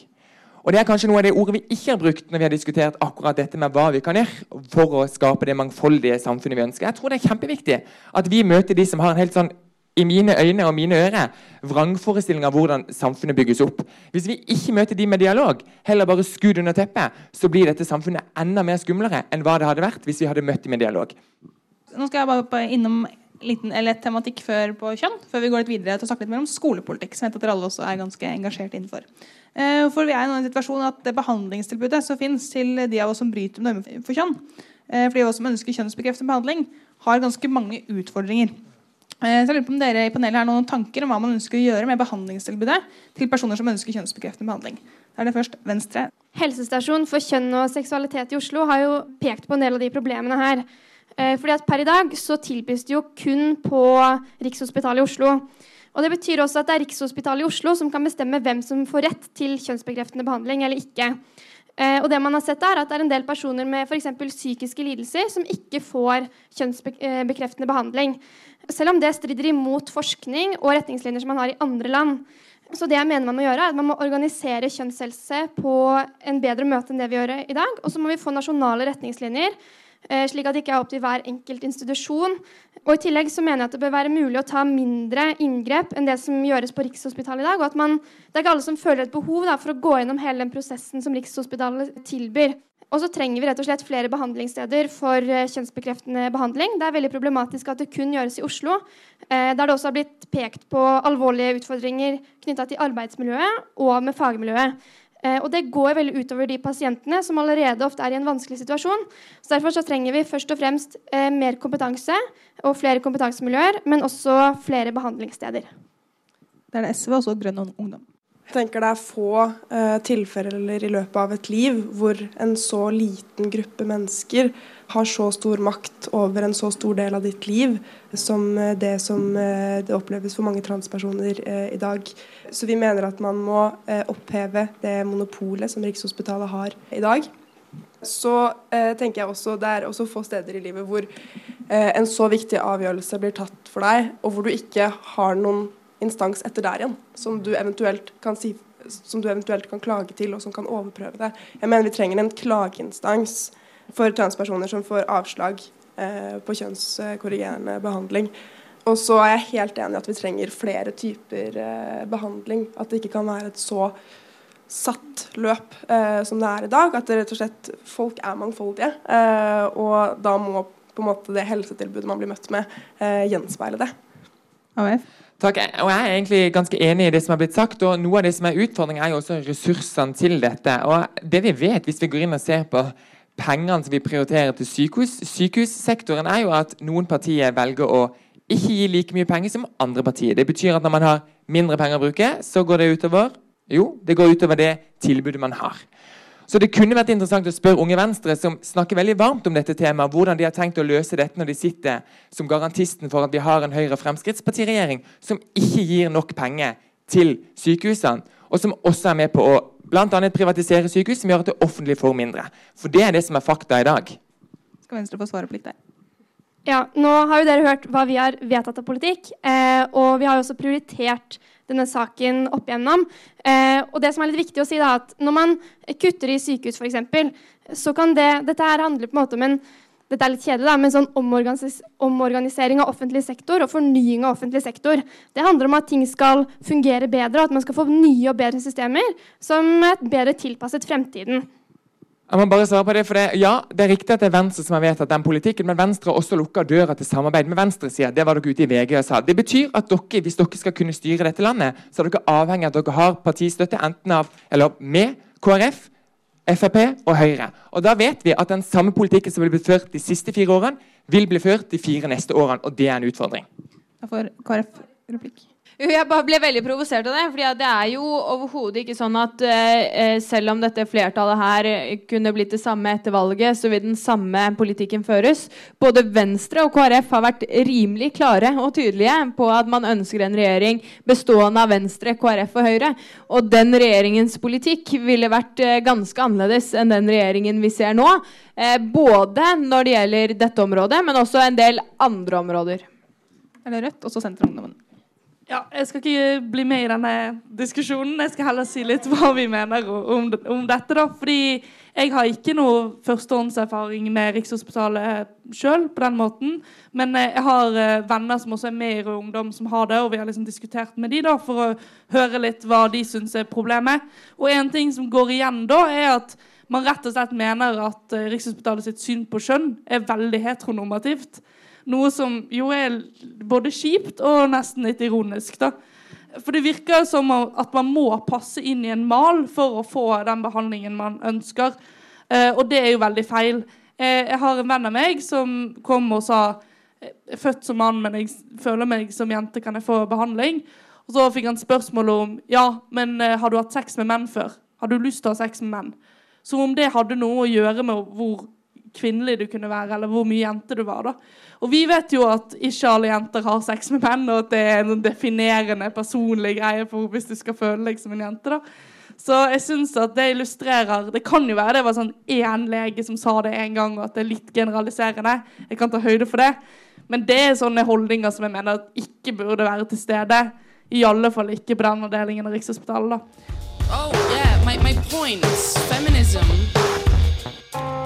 Og Det er kanskje noe av det ordet vi ikke har brukt når vi har diskutert akkurat dette med hva vi kan gjøre for å skape det mangfoldige samfunnet vi ønsker. Jeg tror det er kjempeviktig at vi møter de som har en helt sånn i mine øyne og mine ører vrangforestilling av hvordan samfunnet bygges opp. Hvis vi ikke møter de med dialog, heller bare skudd under teppet, så blir dette samfunnet enda mer skumlere enn hva det hadde vært hvis vi hadde møtt de med dialog. Nå skal jeg bare innom liten, eller et tematikk før på kjønn, før vi går litt videre til å snakke litt mer om skolepolitikk. som jeg vet at dere alle også er ganske engasjert innenfor. Eh, for vi er i en situasjon at det behandlingstilbudet som finnes til de av oss som bryter med normer for kjønn, eh, for de av oss som ønsker kjønnsbekreftende behandling, har ganske mange utfordringer. Eh, så jeg lurer på om dere i panelet har noen tanker om hva man ønsker å gjøre med behandlingstilbudet til personer som ønsker kjønnsbekreftende behandling. Da er det først Venstre. Helsestasjon for kjønn og seksualitet i Oslo har jo pekt på en del av de problemene her. Fordi at Per i dag så tilbys det jo kun på Rikshospitalet i Oslo. Og Det betyr også at det er Rikshospitalet i Oslo som kan bestemme hvem som får rett til kjønnsbekreftende behandling eller ikke. Eh, og det man har sett er at det er en del personer med f.eks. psykiske lidelser som ikke får kjønnsbekreftende behandling. Selv om det strider imot forskning og retningslinjer som man har i andre land. Så det jeg mener man må gjøre er at man må organisere kjønnshelse på en bedre måte enn det vi gjør i dag. Og så må vi få nasjonale retningslinjer Eh, slik at det ikke er opp til hver enkelt institusjon. Og I tillegg så mener jeg at det bør være mulig å ta mindre inngrep enn det som gjøres på Rikshospitalet i dag. og at man, Det er ikke alle som føler et behov da, for å gå gjennom hele den prosessen som Rikshospitalet tilbyr. Og så trenger vi rett og slett flere behandlingssteder for uh, kjønnsbekreftende behandling. Det er veldig problematisk at det kun gjøres i Oslo, uh, der det også har blitt pekt på alvorlige utfordringer knytta til arbeidsmiljøet og med fagmiljøet. Eh, og det går veldig utover de pasientene som allerede ofte er i en vanskelig situasjon. Så Derfor så trenger vi først og fremst eh, mer kompetanse og flere kompetansemiljøer, men også flere behandlingssteder. Det er det SV og også Grønn ungdom. Tenker det er få eh, tilfeller i løpet av et liv hvor en så liten gruppe mennesker har så stor makt over en så stor del av ditt liv som eh, det som eh, det oppleves for mange transpersoner eh, i dag. Så vi mener at man må eh, oppheve det monopolet som Rikshospitalet har i dag. Så eh, tenker jeg også det er også få steder i livet hvor en så viktig avgjørelse blir tatt for deg, og hvor du ikke har noen instans etter der igjen, som du eventuelt kan si som du eventuelt kan klage til, og som kan overprøve det. Jeg mener vi trenger en klageinstans for transpersoner som får avslag eh, på kjønnskorrigerende behandling. Og så er jeg helt enig i at vi trenger flere typer eh, behandling. At det ikke kan være et så satt løp eh, som det er i dag. At det rett og slett folk er mangfoldige. Eh, og da må på en måte det helsetilbudet man blir møtt med, eh, gjenspeile det. AF. Takk. Og Jeg er egentlig ganske enig i det som har blitt sagt. og Noe av det som er utfordringen, er jo også ressursene til dette. Og det vi vet, hvis vi går inn og ser på pengene som vi prioriterer til sykehus, sykehussektoren, er jo at noen partier velger å ikke gi like mye penger som andre partier. Det betyr at når man har mindre penger å bruke, så går det utover jo, det går utover det tilbudet man har. Så det kunne vært interessant å spørre Unge Venstre, som snakker veldig varmt om dette temaet, hvordan de har tenkt å løse dette når de sitter som garantisten for at vi har en Høyre-Fremskrittspartiregjering som ikke gir nok penger til sykehusene, og som også er med på å bl.a. privatisere sykehus, som gjør at det offentlige får mindre. For det er det som er fakta i dag. Skal Venstre få svare på litt der? Ja, Nå har jo dere hørt hva vi har vedtatt av politikk, eh, og vi har jo også prioritert denne saken opp igjennom. Eh, og det som er litt viktig å si da, at Når man kutter i sykehus, f.eks., så kan det Dette her handler på en måte om en dette er litt kjedelig, da, men sånn omorganis omorganisering av offentlig sektor og fornying av offentlig sektor. Det handler om at ting skal fungere bedre, og at man skal få nye og bedre systemer som er bedre tilpasset fremtiden. Jeg må bare svare på det, for det, ja, det er riktig at det er Venstre som har vedtatt den politikken, men Venstre har også lukka døra til samarbeid med venstresida. Det var dere ute i VG og sa. Det betyr at dere, hvis dere skal kunne styre dette landet, så er dere avhengig av at dere har partistøtte enten av, eller med KrF, Frp og Høyre. Og Da vet vi at den samme politikken som ble blitt ført de siste fire årene, vil bli ført de fire neste årene, og det er en utfordring. Da får KrF replikk. Jeg bare ble veldig provosert av det. For det er jo overhodet ikke sånn at uh, selv om dette flertallet her kunne blitt det samme etter valget, så vil den samme politikken føres. Både Venstre og KrF har vært rimelig klare og tydelige på at man ønsker en regjering bestående av Venstre, KrF og Høyre. Og den regjeringens politikk ville vært uh, ganske annerledes enn den regjeringen vi ser nå. Uh, både når det gjelder dette området, men også en del andre områder. Eller Rødt, også Senterungdommen. Ja, jeg skal ikke bli med i denne diskusjonen. Jeg skal heller si litt hva vi mener om, om dette. da, fordi jeg har ikke noe førstehåndserfaring med Rikshospitalet sjøl på den måten. Men eh, jeg har eh, venner som også er med i Rød Ungdom, som har det. Og vi har liksom diskutert med de da, for å høre litt hva de syns er problemet. Og en ting som går igjen da, er at man rett og slett mener at eh, Rikshospitalet sitt syn på skjønn er veldig heteronormativt. Noe som jo er både kjipt og nesten litt ironisk. da. For det virker som at man må passe inn i en mal for å få den behandlingen man ønsker. Eh, og det er jo veldig feil. Eh, jeg har en venn av meg som kom og sa er født som mann, men jeg føler meg som jente, kan jeg få behandling? Og så fikk han spørsmål om ja, men eh, har du hatt sex med menn før? Har du lyst til å ha sex med menn? Som om det hadde noe å gjøre med hvor kvinnelig du kunne være, eller hvor mye jente du var. da. Og vi vet jo at ikke alle jenter har sex med menn, og at det er en definerende personlig greie for hvis du skal føle deg som en jente. da. Så jeg synes at det illustrerer Det kan jo være det var sånn én lege som sa det en gang, og at det er litt generaliserende. Jeg kan ta høyde for det. Men det er sånne holdninger som jeg mener at ikke burde være til stede. I alle fall ikke på den avdelingen av Rikshospitalet. da. Oh, yeah, my, my point. Feminism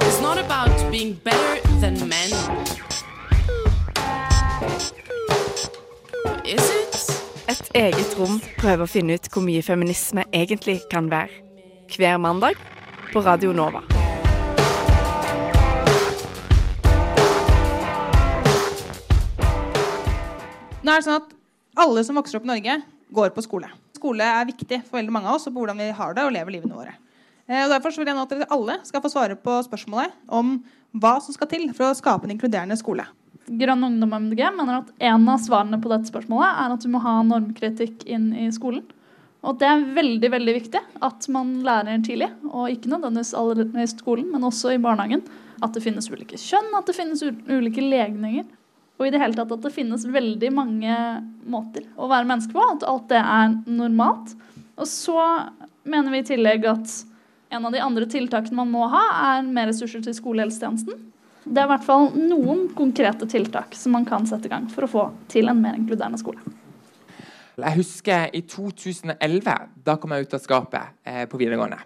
is not about being better than men. Is it? Et eget rom prøver å finne ut hvor mye feminisme egentlig kan være. Hver mandag på Radio Nova. Nå er det sånn at Alle som vokser opp i Norge, går på skole. Skole er viktig for veldig mange av oss og på hvordan vi har det og lever livene våre. Eh, og Derfor vil jeg nå at dere alle skal få svare på spørsmålet om hva som skal til for å skape en inkluderende skole. Grønn ungdom MDG mener at en av svarene på dette spørsmålet er at vi må ha normkritikk inn i skolen. Og det er veldig veldig viktig at man lærer tidlig, og ikke nødvendigvis allerede i skolen, men også i barnehagen, at det finnes ulike kjønn, at det finnes ulike legninger. Og i det hele tatt at det finnes veldig mange måter å være menneske på. At alt det er normalt. Og så mener vi i tillegg at en av de andre tiltakene man må ha, er mer ressurser til skolehelsetjenesten. Det er i hvert fall noen konkrete tiltak som man kan sette i gang for å få til en mer inkluderende skole. Jeg husker i 2011. Da kom jeg ut av skapet eh, på videregående.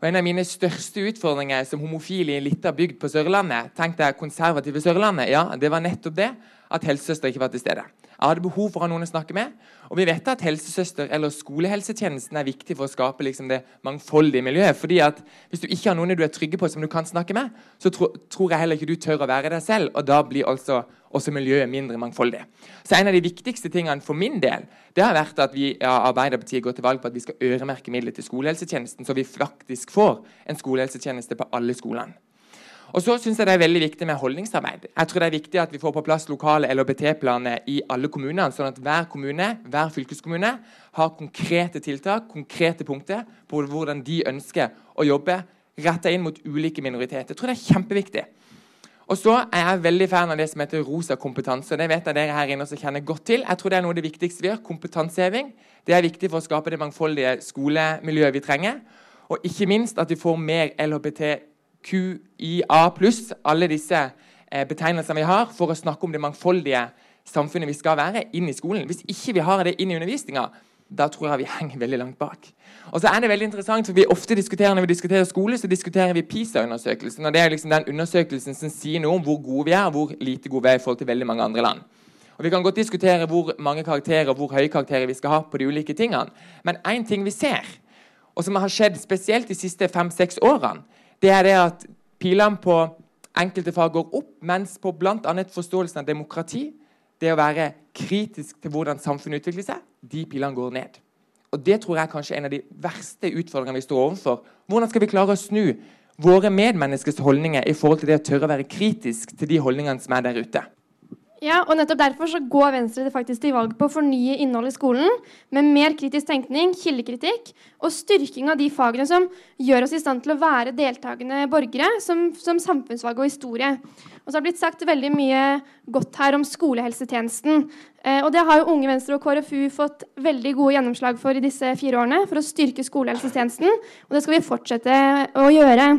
Og En av mine største utfordringer som homofil i en lita bygd på Sørlandet, tenkte jeg konservative Sørlandet, ja, det var nettopp det at helsesøster ikke var til stede. Jeg hadde behov for å ha noen å snakke med. Og vi vet at helsesøster eller skolehelsetjenesten er viktig for å skape liksom, det mangfoldige miljøet. fordi at Hvis du ikke har noen du er trygge på som du kan snakke med, så tro, tror jeg heller ikke du tør å være deg selv. Og da blir altså også miljøet mindre mangfoldig. Så En av de viktigste tingene for min del det har vært at vi ja, Arbeiderpartiet går til valg på at vi skal øremerke midler til skolehelsetjenesten, så vi faktisk får en skolehelsetjeneste på alle skolene. Og så synes jeg det er veldig viktig med holdningsarbeid. Jeg tror det er viktig at vi får på plass lokale LHBT-planer i alle kommunene, sånn at hver kommune, hver fylkeskommune har konkrete tiltak, konkrete punkter på hvordan de ønsker å jobbe retta inn mot ulike minoriteter. Jeg tror det er kjempeviktig. Og så er jeg veldig fan av det som heter rosa kompetanse. Det vet jeg dere her inne også kjenner godt til. Jeg tror det er noe av det viktigste vi gjør. Kompetanseheving. Det er viktig for å skape det mangfoldige skolemiljøet vi trenger. Og ikke minst at vi får mer LHBT QIA pluss, alle disse eh, betegnelsene vi har, for å snakke om det mangfoldige samfunnet vi skal være, inn i skolen. Hvis ikke vi har det inn i undervisninga, da tror jeg vi henger veldig langt bak. Og så er det veldig interessant, for vi ofte diskuterer Når vi diskuterer skole, så diskuterer vi PISA-undersøkelsen. og Det er liksom den undersøkelsen som sier noe om hvor gode vi er, og hvor lite gode vi er i forhold til veldig mange andre land. Og Vi kan godt diskutere hvor mange karakterer og hvor høye karakterer vi skal ha på de ulike tingene. Men én ting vi ser, og som har skjedd spesielt de siste fem-seks årene, det er det at pilene på enkelte fag går opp, mens på bl.a. forståelsen av demokrati, det å være kritisk til hvordan samfunnet utvikler seg, de pilene går ned. Og Det tror jeg er kanskje en av de verste utfordringene vi står overfor. Hvordan skal vi klare å snu våre medmenneskers holdninger i forhold til det å tørre å være kritisk til de holdningene som er der ute? Ja, og nettopp derfor så går Venstre faktisk til valg på å fornye innholdet i skolen med mer kritisk tenkning, kildekritikk og styrking av de fagene som gjør oss i stand til å være deltakende borgere, som, som samfunnsfag og historie. Og så har det blitt sagt veldig mye godt her om skolehelsetjenesten. Eh, og det har jo Unge Venstre og KrFU fått veldig gode gjennomslag for i disse fire årene, for å styrke skolehelsetjenesten. Og det skal vi fortsette å gjøre.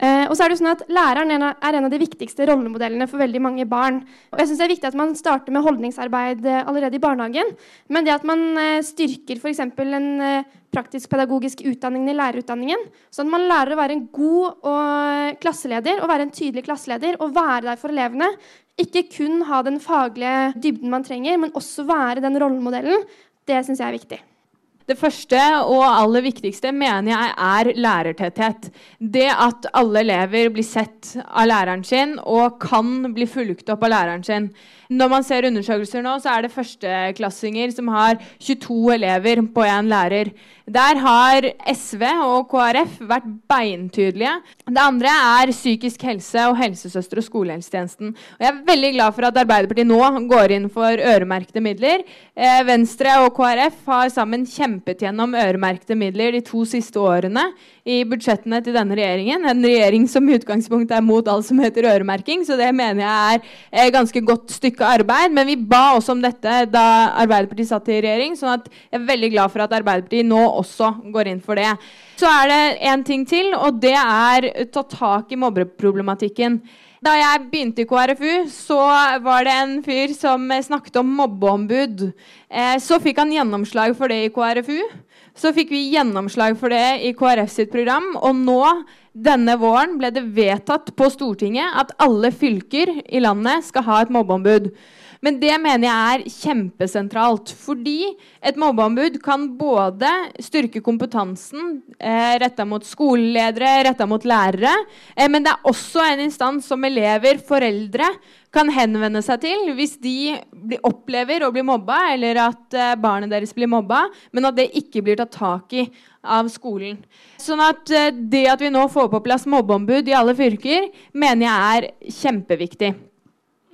Eh, og så er det jo sånn at Læreren er en av de viktigste rollemodellene for veldig mange barn. Og jeg synes Det er viktig at man starter med holdningsarbeid eh, allerede i barnehagen. Men det at man eh, styrker f.eks. en eh, praktisk-pedagogisk utdanning i lærerutdanningen, sånn at man lærer å være en god og klasseleder og være en tydelig klasseleder og være der for elevene. Ikke kun ha den faglige dybden man trenger, men også være den rollemodellen. Det syns jeg er viktig. Det første og aller viktigste mener jeg er lærertetthet. Det at alle elever blir sett av læreren sin og kan bli fulgt opp av læreren sin. Når man ser undersøkelser nå, så er det førsteklassinger som har 22 elever på én lærer. Der har SV og KrF vært beintydelige. Det andre er psykisk helse og helsesøster og skolehelsetjenesten. Og jeg er veldig glad for at Arbeiderpartiet nå går inn for øremerkede midler. Eh, Venstre og KrF har sammen kjempet gjennom øremerkede midler de to siste årene i budsjettene til denne regjeringen. En regjering som i utgangspunktet er mot alt som heter øremerking, så det mener jeg er et ganske godt stykke arbeid. Men vi ba også om dette da Arbeiderpartiet satt i regjering, sånn at jeg er veldig glad for at Arbeiderpartiet nå også går inn for det. Så er det en ting til, og det er ta tak i mobbeproblematikken. Da jeg begynte i KrFU, så var det en fyr som snakket om mobbeombud. Eh, så fikk han gjennomslag for det i KrFu. Så fikk vi gjennomslag for det i KrF sitt program. Og nå, denne våren, ble det vedtatt på Stortinget at alle fylker i landet skal ha et mobbeombud. Men det mener jeg er kjempesentralt. Fordi et mobbeombud kan både styrke kompetansen eh, retta mot skoleledere, retta mot lærere, eh, men det er også en instans som elever, foreldre, kan henvende seg til hvis de opplever å bli mobba, eller at eh, barnet deres blir mobba, men at det ikke blir tatt tak i av skolen. Sånn at eh, det at vi nå får på plass mobbeombud i alle fylker, mener jeg er kjempeviktig.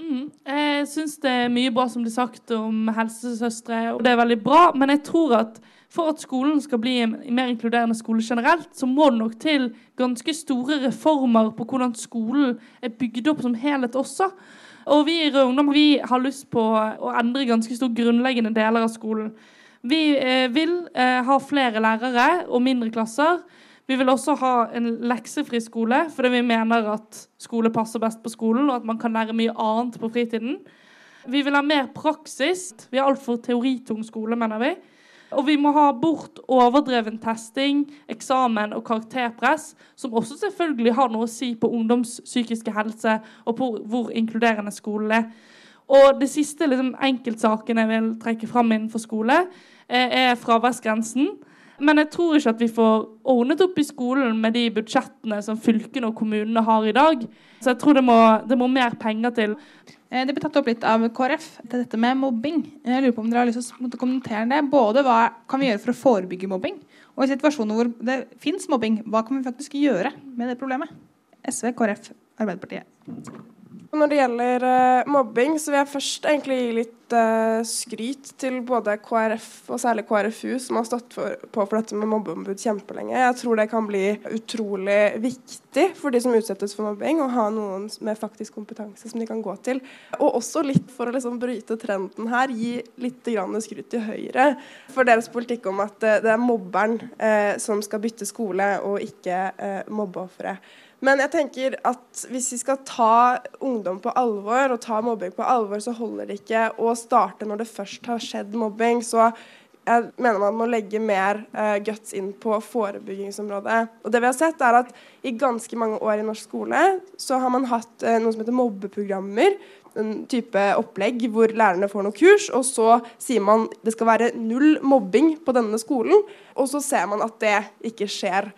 Mm. Jeg syns det er mye bra som blir sagt om helsesøstre, og det er veldig bra. Men jeg tror at for at skolen skal bli en mer inkluderende skole generelt, så må det nok til ganske store reformer på hvordan skolen er bygd opp som helhet også. Og vi i Rød Ungdom vi har lyst på å endre ganske stor grunnleggende deler av skolen. Vi eh, vil eh, ha flere lærere og mindre klasser. Vi vil også ha en leksefri skole, fordi vi mener at skole passer best på skolen, og at man kan lære mye annet på fritiden. Vi vil ha mer praksis. Vi har altfor teoritung skole, mener vi. Og vi må ha bort overdreven testing, eksamen og karakterpress, som også selvfølgelig har noe å si på ungdoms psykiske helse og på hvor inkluderende skolen er. Og det siste liksom, enkeltsaken jeg vil trekke fram innenfor skole, eh, er fraværsgrensen. Men jeg tror ikke at vi får ordnet opp i skolen med de budsjettene som fylkene og kommunene har i dag. Så jeg tror det må, det må mer penger til. Eh, det ble tatt opp litt av KrF, til dette med mobbing. Jeg lurer på om dere har lyst til å kommentere det. Både hva kan vi gjøre for å forebygge mobbing, og i situasjoner hvor det fins mobbing, hva kan vi faktisk gjøre med det problemet? SV, KrF, Arbeiderpartiet. Når det gjelder uh, mobbing, så vil jeg først egentlig gi litt uh, skryt til både KrF og særlig KrFU, som har stått for, på for dette med mobbeombud kjempelenge. Jeg tror det kan bli utrolig viktig for de som utsettes for mobbing, å ha noen med faktisk kompetanse som de kan gå til. Og også litt for å liksom bryte trenden her, gi litt skryt til Høyre for deres politikk om at uh, det er mobberen som skal bytte skole, og ikke mobbeofferet. Men jeg tenker at hvis vi skal ta ungdom på alvor og ta mobbing på alvor, så holder det ikke å starte når det først har skjedd mobbing. Så jeg mener man må legge mer uh, guts inn på forebyggingsområdet. Og det vi har sett er at I ganske mange år i norsk skole så har man hatt uh, noe som heter mobbeprogrammer. En type opplegg hvor lærerne får noe kurs, og så sier man det skal være null mobbing på denne skolen. Og så ser man at det ikke skjer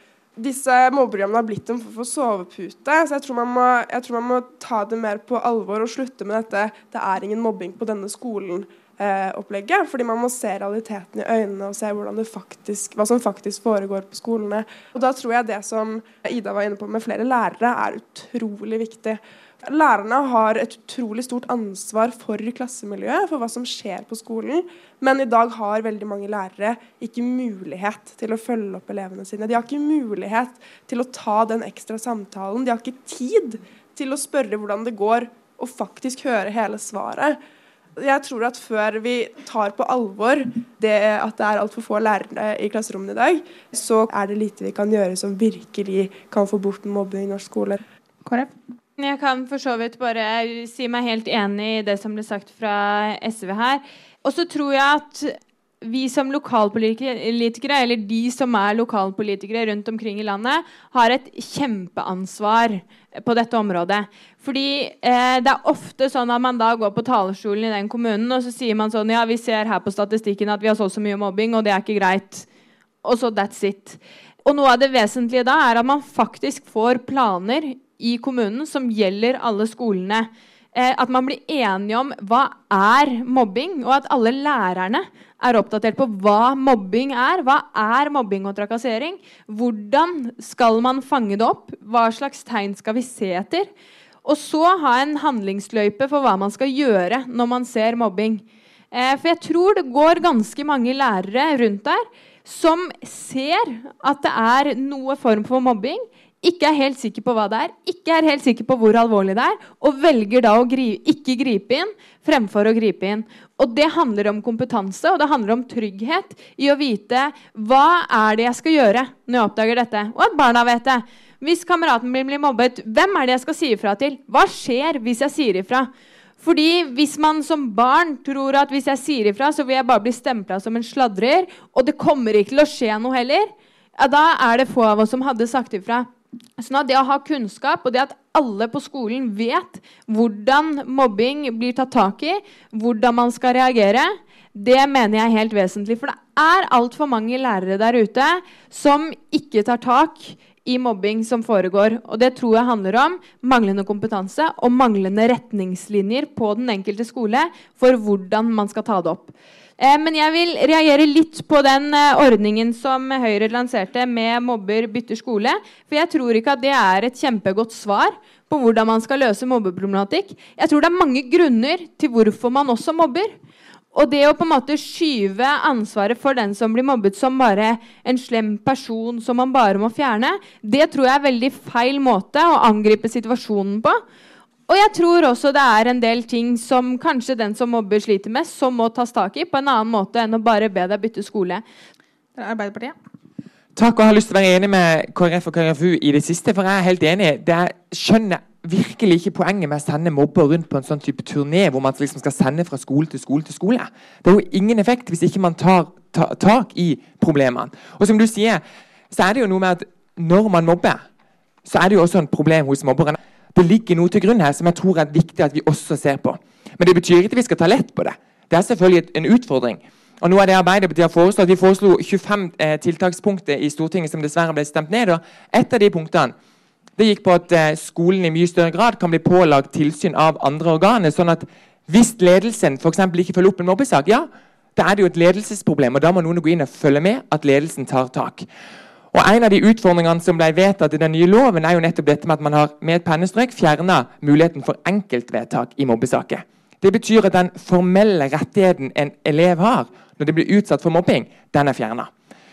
disse mobbeprogrammene har blitt en for sovepute. Så jeg tror, må, jeg tror, man må, ta det mer på alvor og slutte med dette 'det er ingen mobbing på denne skolen'-opplegget. Eh, fordi man må se realiteten i øynene og se faktisk, hva som faktisk foregår på skolene. Og da tror jeg det som Ida var inne på med flere lærere, er utrolig viktig. Lærerne har et utrolig stort ansvar for klassemiljøet, for hva som skjer på skolen. Men i dag har veldig mange lærere ikke mulighet til å følge opp elevene sine. De har ikke mulighet til å ta den ekstra samtalen. De har ikke tid til å spørre hvordan det går, og faktisk høre hele svaret. Jeg tror at før vi tar på alvor det at det er altfor få lærere i klasserommene i dag, så er det lite vi kan gjøre som virkelig kan få bort mobbing i norsk skole. KrF? Jeg kan for så vidt bare si meg helt enig i det som ble sagt fra SV her. Og så tror jeg at vi som lokalpolitikere, eller de som er lokalpolitikere rundt omkring i landet, har et kjempeansvar på dette området. Fordi eh, det er ofte sånn at man da går på talerstolen i den kommunen, og så sier man sånn Ja, vi ser her på statistikken at vi har så så mye mobbing, og det er ikke greit. Og så that's it. Og noe av det vesentlige da er at man faktisk får planer i kommunen som gjelder alle skolene. Eh, at man blir enige om hva er mobbing, og at alle lærerne er oppdatert på hva mobbing er. Hva er mobbing og trakassering? Hvordan skal man fange det opp? Hva slags tegn skal vi se etter? Og så ha en handlingsløype for hva man skal gjøre når man ser mobbing. Eh, for jeg tror det går ganske mange lærere rundt der som ser at det er noe form for mobbing, ikke er helt sikker på hva det er, ikke er helt sikker på hvor alvorlig det er, og velger da å gri ikke gripe inn fremfor å gripe inn. Og Det handler om kompetanse og det handler om trygghet i å vite hva er det jeg skal gjøre når jeg oppdager dette, og at barna vet det. Hvis kameraten min blir mobbet, hvem er det jeg skal si ifra til? Hva skjer hvis jeg sier ifra? Fordi Hvis man som barn tror at hvis jeg sier ifra, så vil jeg bare bli stempla som en sladrer, og det kommer ikke til å skje noe heller, ja, da er det få av oss som hadde sagt ifra. Sånn at Det å ha kunnskap og det at alle på skolen vet hvordan mobbing blir tatt tak i, hvordan man skal reagere, det mener jeg er helt vesentlig. For det er altfor mange lærere der ute som ikke tar tak i mobbing som foregår. Og det tror jeg handler om manglende kompetanse og manglende retningslinjer på den enkelte skole for hvordan man skal ta det opp. Eh, men jeg vil reagere litt på den eh, ordningen som Høyre lanserte med mobber bytter skole. For jeg tror ikke at det er et kjempegodt svar på hvordan man skal løse mobbeproblematikk. Jeg tror det er mange grunner til hvorfor man også mobber. Og det å på en måte skyve ansvaret for den som blir mobbet, som bare en slem person som man bare må fjerne, det tror jeg er veldig feil måte å angripe situasjonen på. Og jeg tror også det er en del ting som kanskje den som mobber, sliter med, som må tas tak i på en annen måte enn å bare be deg bytte skole. Det er Arbeiderpartiet. Takk, og jeg har lyst til å være enig med KrF og KrFU i det siste, for jeg er helt enig. Det er, skjønner virkelig ikke poenget med å sende mobber rundt på en sånn type turné hvor man liksom skal sende fra skole til skole til skole. Det er jo ingen effekt hvis ikke man tar ta, tak i problemene. Og som du sier, så er det jo noe med at når man mobber, så er det jo også et problem hos mobberne det ligger noe til grunn her som jeg tror er viktig at vi også ser på. Men det betyr ikke at vi skal ta lett på det. Det er selvfølgelig en utfordring. Og noe av det Arbeiderpartiet har foreslått, Vi foreslo 25 eh, tiltakspunkter i Stortinget som dessverre ble stemt ned. og Et av de punktene det gikk på at eh, skolen i mye større grad kan bli pålagt tilsyn av andre organer. sånn at hvis ledelsen for ikke følger opp en mobbesak, ja, da er det jo et ledelsesproblem. og Da må noen gå inn og følge med at ledelsen tar tak. Og En av de utfordringene som ble vedtatt i den nye loven, er jo nettopp dette med at man har med et pennestrøk fjerna muligheten for enkeltvedtak i mobbesaker. Det betyr at den formelle rettigheten en elev har når de blir utsatt for mobbing, den er fjerna.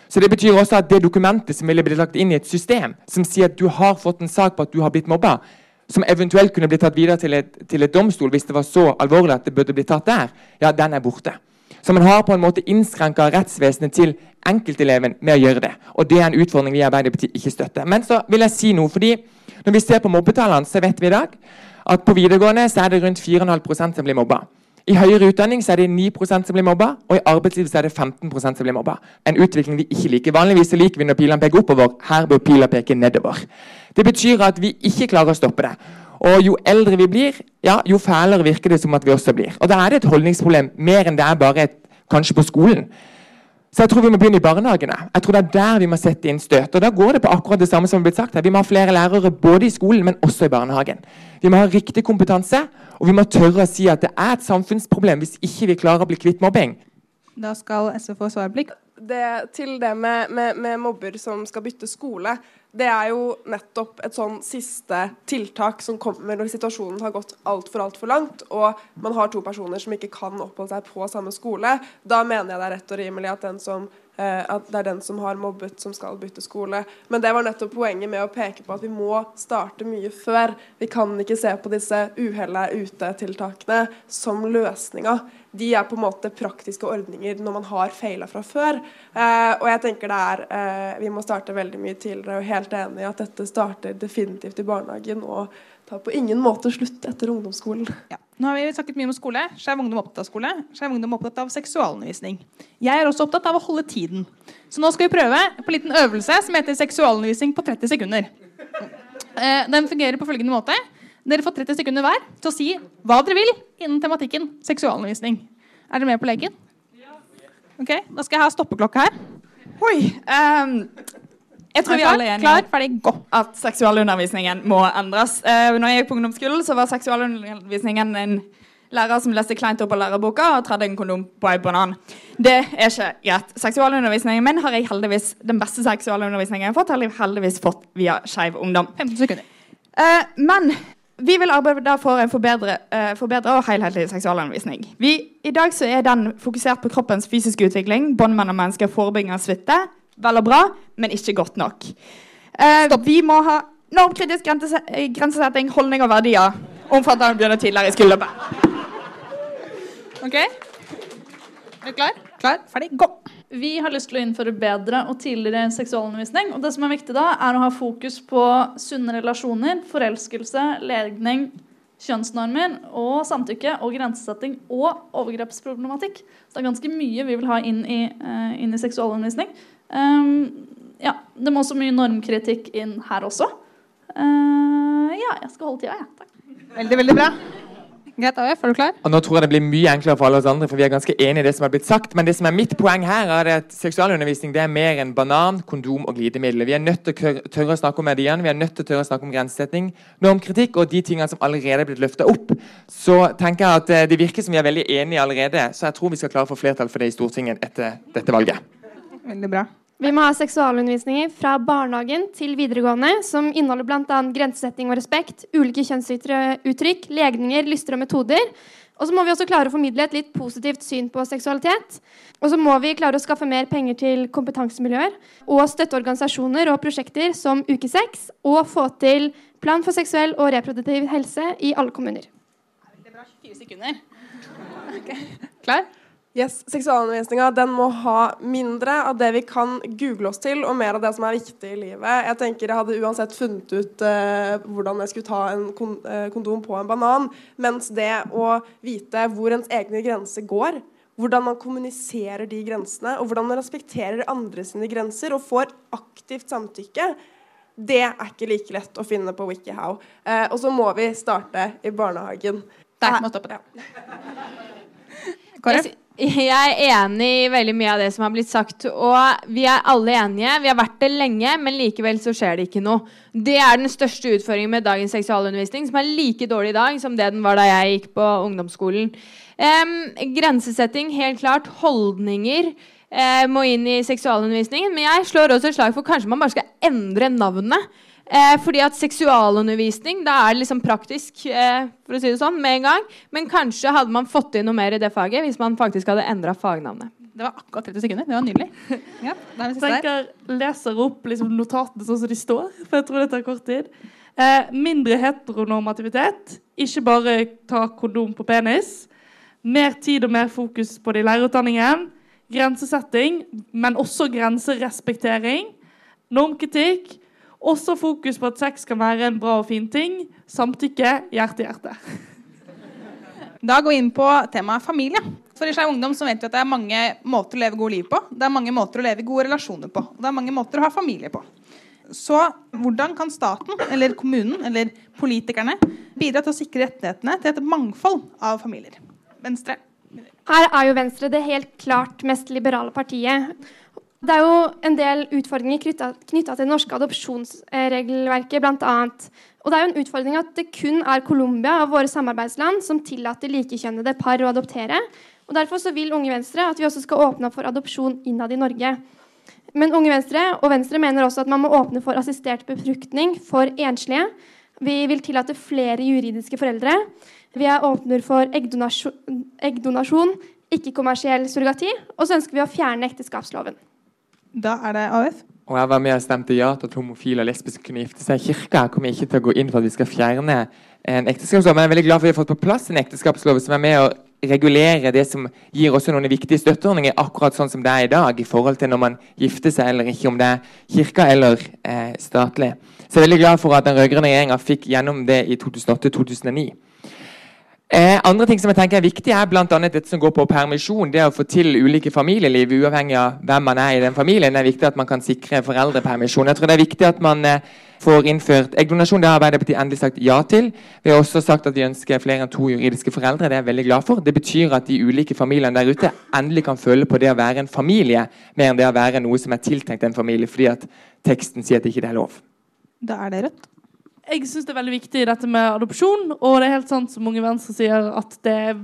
Så det betyr også at det dokumentet som ville blitt lagt inn i et system som sier at du har fått en sak på at du har blitt mobba, som eventuelt kunne blitt tatt videre til et, til et domstol hvis det var så alvorlig at det burde blitt tatt der, ja, den er borte. Så man har på en måte innskrenka rettsvesenet til enkelteleven med å gjøre det. Og det er en utfordring vi i Arbeiderpartiet ikke støtter. Men så vil jeg si noe, fordi når vi ser på mobbetallene, så vet vi i dag at på videregående så er det rundt 4,5% som blir mobba. I høyere utdanning så er det 9% som blir mobba, og i arbeidslivet så er det 15% som blir mobba. En utvikling vi ikke liker. Vanligvis så liker vi når pilene peker oppover. Her bør pila peke nedover. Det betyr at vi ikke klarer å stoppe det. Og jo eldre vi blir, ja, jo fælere virker det som at vi også blir. Og da er det et holdningsproblem, mer enn det er bare et, kanskje på skolen. Så jeg tror vi må begynne i barnehagene. Jeg tror det er der vi må sette inn støt. Og da går det på akkurat det samme som har blitt sagt her. Vi må ha flere lærere både i skolen, men også i barnehagen. Vi må ha riktig kompetanse, og vi må tørre å si at det er et samfunnsproblem hvis ikke vi klarer å bli kvitt mobbing. Da skal SV få svarblikk. det, til det med, med, med mobber som skal bytte skole. Det er jo nettopp et sånn siste tiltak som kommer når situasjonen har gått altfor altfor langt, og man har to personer som ikke kan oppholde seg på samme skole. Da mener jeg det er rett og rimelig at, som, eh, at det er den som har mobbet, som skal bytte skole. Men det var nettopp poenget med å peke på at vi må starte mye før. Vi kan ikke se på disse uhellet ute-tiltakene som løsninga de er på en måte praktiske ordninger når man har feila fra før. Eh, og jeg tenker det er eh, Vi må starte veldig mye tidligere, og helt enig i at dette starter definitivt i barnehagen og tar på ingen måte slutt etter ungdomsskolen. Ja. Nå har vi snakket mye om skole. Skeiv Ungdom opptatt av skole. Skeiv Ungdom opptatt av seksualundervisning. Jeg er også opptatt av å holde tiden. Så nå skal vi prøve på en liten øvelse som heter seksualundervisning på 30 sekunder. Eh, den fungerer på følgende måte. Dere får 30 sekunder hver til å si hva dere vil innen tematikken seksualundervisning. Er dere med på leken? Ok, Da skal jeg ha stoppeklokke her. Oi. Um, jeg tror vi er Klar, ferdig, gå. at seksualundervisningen må endres. Uh, når jeg gikk på ungdomsskolen, så var seksualundervisningen en lærer som leste kleint opp av lærerboka og tredde en kondom på en banan. Det er ikke greit. Seksualundervisningen min har jeg heldigvis den beste seksualundervisningen jeg har fått, har jeg heldigvis fått via Skeiv Ungdom. 15 sekunder. Uh, men vi vil arbeide for en forbedre, uh, og helhetlig seksualundervisning. Vi, I dag så er den fokusert på kroppens fysiske utvikling, bånd mellom mennesker, forebygging av suite. Vel og bra, men ikke godt nok. Eh, vi må ha normkritisk grensesetting, holdning og verdier. Omfattende begynner tidligere i skoleløpet. Ok? Er du klar? Klar, ferdig, gå. Vi har lyst til å innføre bedre og tidligere seksualundervisning. og det som er viktig da, er å ha fokus på sunne relasjoner, forelskelse, legning, kjønnsnormer og samtykke og grensesetting og overgrepsproblematikk. Så det er ganske mye vi vil ha inn i, uh, inn i seksualundervisning. Um, ja, Det må også mye normkritikk inn her også. Uh, ja, jeg skal holde tida, jeg. Ja. Takk. Veldig, veldig bra. Greit, AUF, er du klar? Og nå tror jeg det blir mye enklere for alle oss andre, for vi er ganske enige i det som har blitt sagt. Men det som er mitt poeng her, er at seksualundervisning det er mer enn banan, kondom og glidemiddel. Vi er nødt til å tørre å snakke om verdiene, vi er nødt til å tørre å snakke om grensesetting, normkritikk og de tingene som allerede er blitt løfta opp. Så tenker jeg at eh, det virker som vi er veldig enige allerede, så jeg tror vi skal klare å få flertall for det i Stortinget etter dette valget. Veldig bra. Vi må ha seksualundervisninger fra barnehagen til videregående som inneholder bl.a. grensesetting og respekt, ulike kjønnsuttrykk, legninger, lyster og metoder. Og så må vi også klare å formidle et litt positivt syn på seksualitet. Og så må vi klare å skaffe mer penger til kompetansemiljøer og støtte organisasjoner og prosjekter som Ukesex, og få til plan for seksuell og reproduktiv helse i alle kommuner. Det er bra. 24 sekunder. Okay. Klar? Yes, Seksualundervisninga må ha mindre av det vi kan google oss til, og mer av det som er viktig i livet. Jeg tenker jeg hadde uansett funnet ut uh, hvordan jeg skulle ta en kon uh, kondom på en banan. Mens det å vite hvor ens egne grenser går, hvordan man kommuniserer de grensene, og hvordan man respekterer andre sine grenser og får aktivt samtykke, det er ikke like lett å finne på WikiHow. Uh, og så må vi starte i barnehagen. Der må stoppe. Jeg, jeg er enig i veldig mye av det som har blitt sagt. Og vi er alle enige. Vi har vært det lenge, men likevel så skjer det ikke noe. Det er den største utfordringen med dagens seksualundervisning, som er like dårlig i dag som det den var da jeg gikk på ungdomsskolen. Um, grensesetting, helt klart. Holdninger uh, må inn i seksualundervisningen. Men jeg slår også et slag for kanskje man bare skal endre navnet. Eh, fordi at seksualundervisning, da er det liksom praktisk, eh, for å si det sånn, med en gang. Men kanskje hadde man fått inn noe mer i det faget hvis man faktisk hadde endra fagnavnet. Det var akkurat 30 sekunder. Det var nydelig. Ja, jeg tenker, leser opp liksom, notatene sånn som de står, for jeg tror det tar kort tid. Eh, mindre heteronormativitet. Ikke bare ta kondom på penis. Mer tid og mer fokus på det i lærerutdanningen. Grensesetting, men også grenserespektering. Normkritikk også fokus på at sex kan være en bra og fin ting. Samtykke, hjerte-hjerte. Da går vi inn på temaet familie. For i Skeiv Ungdom så vet vi at det er mange måter å leve gode liv på. Det er mange måter å leve gode relasjoner på. Og det er mange måter å ha familie på. Så hvordan kan staten, eller kommunen, eller politikerne bidra til å sikre rettighetene til et mangfold av familier? Venstre? Her er jo Venstre det helt klart mest liberale partiet. Det er jo en del utfordringer knytta til det norske adopsjonsregelverket bl.a. Og det er jo en utfordring at det kun er Colombia av våre samarbeidsland som tillater likekjønnede par å adoptere. Og Derfor så vil Unge Venstre at vi også skal åpne for adopsjon innad i Norge. Men Unge Venstre og Venstre mener også at man må åpne for assistert befruktning for enslige. Vi vil tillate flere juridiske foreldre. Vi er åpner for eggdonasjon, eggdonasjon ikke-kommersiell surrogati. Og så ønsker vi å fjerne ekteskapsloven. Da er det AUF. Og jeg var med og stemte ja til at homofile og lesbiske kunne gifte seg. Kirka kommer ikke til å gå inn for at vi skal fjerne en ekteskapslov, men jeg er veldig glad for at vi har fått på plass en ekteskapslov som er med å regulere det som gir også noen viktige støtteordninger, akkurat sånn som det er i dag, i forhold til når man gifter seg eller ikke, om det er kirka eller eh, statlig. Så jeg er veldig glad for at den rød-grønne regjeringa fikk gjennom det i 2008-2009. Eh, andre ting som jeg tenker er viktig, er bl.a. dette som går på permisjon. Det å få til ulike familieliv, uavhengig av hvem man er i den familien. Det er viktig at man kan sikre foreldrepermisjon. Jeg tror det er viktig at man eh, får innført eggdonasjon. Det har Arbeiderpartiet endelig sagt ja til. Vi har også sagt at vi ønsker flere enn to juridiske foreldre. Det er jeg veldig glad for. Det betyr at de ulike familiene der ute endelig kan føle på det å være en familie, mer enn det å være noe som er tiltenkt en familie, fordi at teksten sier at ikke det er lov. Da er det rødt jeg syns det er veldig viktig dette med adopsjon. Og det er helt sant som mange Venstre sier, at det er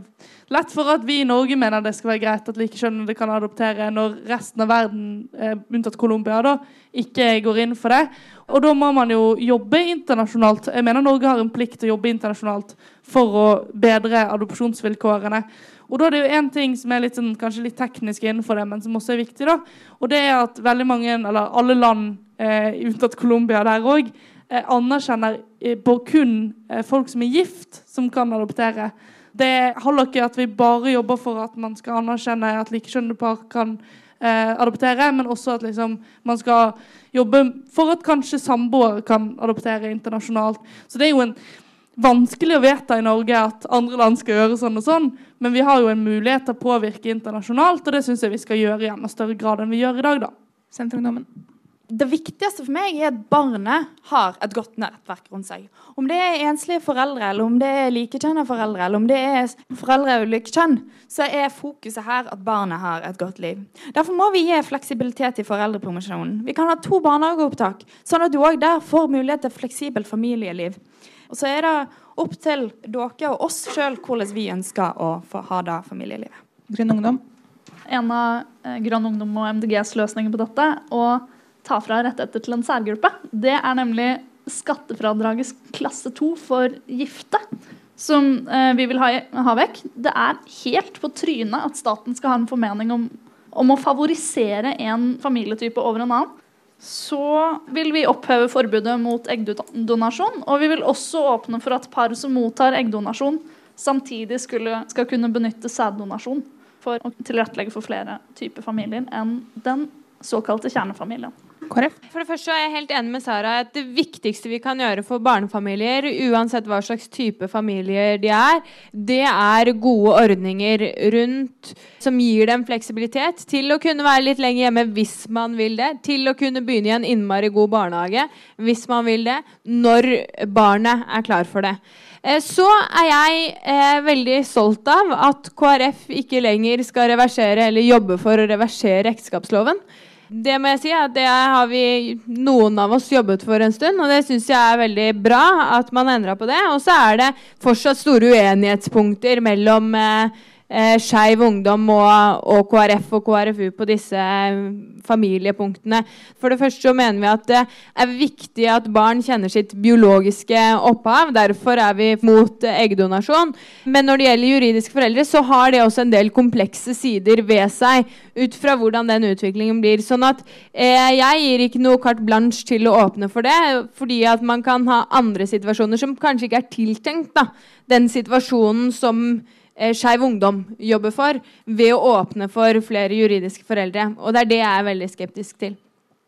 lett for at vi i Norge mener det skal være greit at likekjønnede kan adoptere, når resten av verden, eh, unntatt Colombia, da, ikke går inn for det. Og da må man jo jobbe internasjonalt. Jeg mener Norge har en plikt til å jobbe internasjonalt for å bedre adopsjonsvilkårene. Og da er det jo én ting som er litt sånn, kanskje litt teknisk innenfor det, men som også er viktig. da, Og det er at veldig mange, eller alle land, eh, unntatt Colombia der òg, anerkjenner eh, på kun eh, folk som er gift, som kan adoptere. Det holder ikke at vi bare jobber for at man skal anerkjenne at likekjønnede par kan eh, adoptere, men også at liksom, man skal jobbe for at kanskje samboere kan adoptere internasjonalt. Så det er jo en vanskelig å vedta i Norge at andre land skal gjøre sånn og sånn, men vi har jo en mulighet til å påvirke internasjonalt, og det syns jeg vi skal gjøre i enda større grad enn vi gjør i dag, da. Senterungdommen det viktigste for meg er at barnet har et godt nettverk rundt seg. Om det er enslige foreldre, eller om det er likekjønnede foreldre, eller om det er foreldre av ulike kjønn, så er fokuset her at barnet har et godt liv. Derfor må vi gi fleksibilitet i foreldrepromosjonen. Vi kan ha to barnehageopptak, sånn at du òg der får mulighet til fleksibelt familieliv. Og så er det opp til dere og oss sjøl hvordan vi ønsker å få ha det familielivet. Grønn Ungdom. En av eh, Grønn Ungdom og MDGs løsninger på dette. og ta fra rettigheter til en særgruppe. Det er nemlig skattefradragets klasse 2 for gifte. Som eh, vi vil ha, ha, vekk. Det er helt på trynet at staten skal ha en formening om, om å favorisere en familietype over en annen. Så vil vi oppheve forbudet mot eggdonasjon. Og vi vil også åpne for at par som mottar eggdonasjon, samtidig skulle, skal kunne benytte sæddonasjon for å tilrettelegge for flere typer familier enn den såkalte kjernefamilien. KrF? For det første er jeg helt enig med Sara at det viktigste vi kan gjøre for barnefamilier, uansett hva slags type familier de er, det er gode ordninger rundt som gir dem fleksibilitet til å kunne være litt lenger hjemme hvis man vil det, til å kunne begynne i en innmari god barnehage hvis man vil det, når barnet er klar for det. Eh, så er jeg eh, veldig stolt av at KrF ikke lenger skal reversere eller jobbe for å reversere ekteskapsloven. Det må jeg si at det har vi noen av oss jobbet for en stund, og det syns jeg er veldig bra at man endra på det. Og så er det fortsatt store uenighetspunkter mellom eh, eh, Skeiv Ungdom og, og, KrF og KrFU på disse eh, familiepunktene. For det første så mener vi at det er viktig at barn kjenner sitt biologiske opphav. Derfor er vi mot eh, eggdonasjon. Men når det gjelder juridiske foreldre, så har det også en del komplekse sider ved seg ut fra hvordan den utviklingen blir. Sånn at eh, jeg gir ikke noe carte blanche til å åpne for det, fordi at man kan ha andre situasjoner som kanskje ikke er tiltenkt da, den situasjonen som eh, Skeiv Ungdom jobber for, ved å åpne for flere juridiske foreldre. Og det er det jeg er veldig skeptisk til.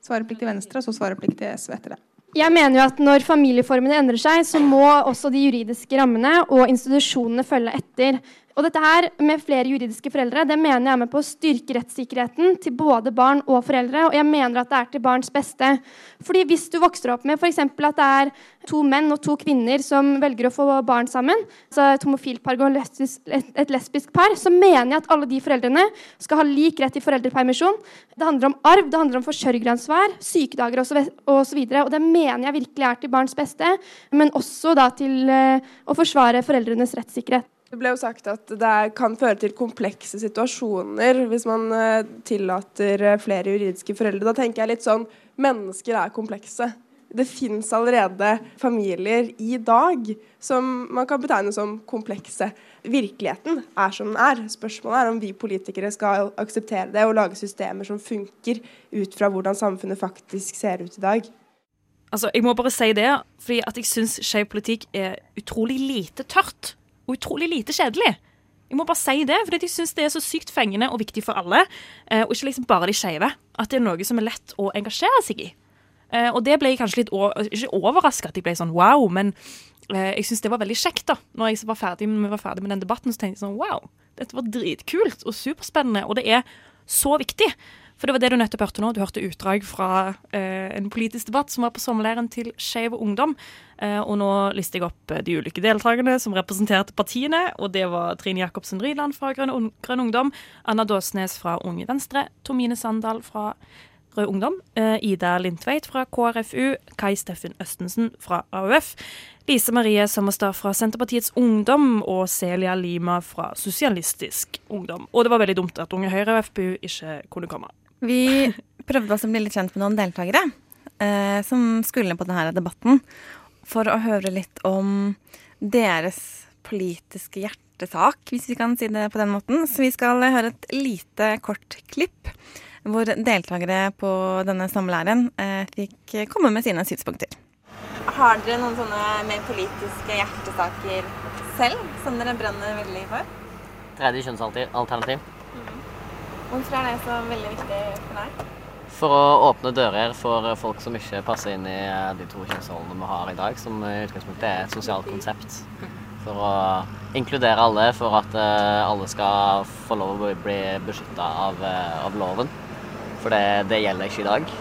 Svareplikt til Venstre, og så svareplikt til SV etter det. Jeg mener jo at Når familieformene endrer seg, så må også de juridiske rammene og institusjonene følge etter. Og dette her med flere juridiske foreldre det mener jeg er med på å styrke rettssikkerheten til både barn og foreldre. Og jeg mener at det er til barns beste. Fordi hvis du vokser opp med f.eks. at det er to menn og to kvinner som velger å få barn sammen, så et homofilt par og et lesbisk par, så mener jeg at alle de foreldrene skal ha lik rett til foreldrepermisjon. Det handler om arv, det handler om forsørgeransvar, sykedager osv. Og, så og det mener jeg virkelig er til barns beste, men også da til uh, å forsvare foreldrenes rettssikkerhet. Det ble jo sagt at det kan føre til komplekse situasjoner hvis man eh, tillater eh, flere juridiske foreldre. Da tenker jeg litt sånn Mennesker er komplekse. Det fins allerede familier i dag som man kan betegne som komplekse. Virkeligheten er som den er. Spørsmålet er om vi politikere skal akseptere det og lage systemer som funker ut fra hvordan samfunnet faktisk ser ut i dag. Altså, Jeg må bare si det, fordi at jeg syns skeiv politikk er utrolig lite tørt. Og utrolig lite kjedelig. Jeg må bare si det, fordi jeg syns det er så sykt fengende og viktig for alle. eh, Og ikke liksom bare de skeive. At det er noe som er lett å engasjere seg i. Eh, Og det ble jeg kanskje litt Ikke overraska at jeg ble sånn wow, men eh, jeg syns det var veldig kjekt da Når jeg var ferdig, var ferdig med den debatten, så tenkte jeg sånn wow, dette var dritkult og superspennende. Og det er så viktig. For det var det du nettopp hørte nå. Du hørte utdrag fra eh, en politisk debatt som var på sommerleiren til Skeiv Ungdom. Eh, og nå lister jeg opp eh, de ulike deltakerne som representerte partiene. Og det var Trine Jacobsen Ryland fra Grønn, Un Grønn Ungdom, Anna Dåsnes fra Unge Venstre, Tomine Sandal fra Rød Ungdom, eh, Ida Lindtveit fra KrFU, Kai Steffen Østensen fra AUF, Lise Marie Sommerstad fra Senterpartiets Ungdom og Celia Lima fra Sosialistisk Ungdom. Og det var veldig dumt at Unge Høyre og FPU ikke kunne komme. Vi prøvde oss å bli litt kjent med noen deltakere eh, som skulle på denne debatten, for å høre litt om deres politiske hjertesak, hvis vi kan si det på den måten. Så vi skal høre et lite, kort klipp hvor deltakere på denne sommerleiren eh, fikk komme med sine synspunkter. Har dere noen sånne mer politiske hjertesaker selv som dere brenner veldig for? Tredje kjønnsalternativ. Hvorfor er det så veldig viktig for deg? For å åpne dører for folk som ikke passer inn i de to kjønnsrollene vi har i dag, som i utgangspunktet er et sosialt konsept. For å inkludere alle, for at eh, alle skal få lov å bli beskytta av, eh, av loven. For det, det gjelder ikke i dag.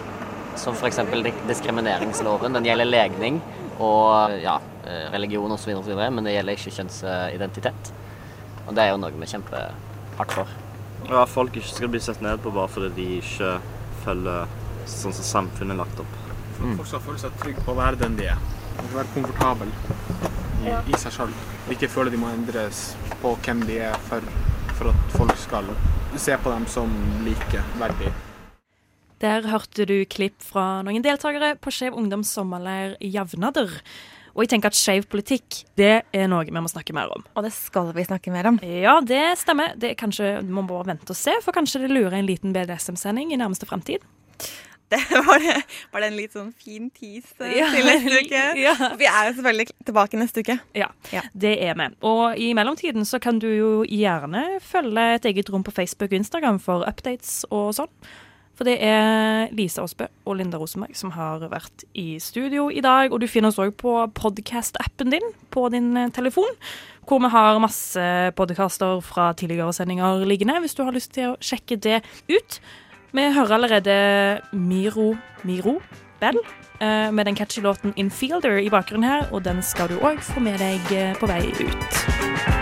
Som f.eks. diskrimineringsloven. Den gjelder legning og ja, eh, religion osv., men det gjelder ikke kjønnsidentitet. Og det er jo noe vi kjemper hardt for. At folk ikke skal bli sett ned på bare fordi de ikke følger sånn som samfunnet er lagt opp. Folk skal føle seg trygge på å være den de er. De skal være komfortable i, i seg sjøl. Ikke føle de må endres på hvem de er for, for at folk skal se på dem som likeverdige. Der hørte du klipp fra noen deltakere på Skjev Ungdoms sommerleir i Javnader. Og jeg tenker at skeiv politikk det er noe vi må snakke mer om. Og det skal vi snakke mer om. Ja, det stemmer. Det er kanskje, Vi må vente og se, for kanskje det lurer en liten BDSM-sending i nærmeste fremtid. Det var, var det en litt sånn fin tease Ja. til neste uke? Ja. Vi er jo selvfølgelig tilbake neste uke. Ja, det er vi. Og i mellomtiden så kan du jo gjerne følge et eget rom på Facebook og Instagram for updates og sånn. For det er Lise Aasbø og Linda Rosenberg som har vært i studio i dag. Og du finner oss òg på podcast-appen din på din eh, telefon. Hvor vi har masse podcaster fra tidligere sendinger liggende, hvis du har lyst til å sjekke det ut. Vi hører allerede Miro Miro Bell eh, med den catchy låten 'Infielder' i bakgrunnen her, og den skal du òg få med deg eh, på vei ut.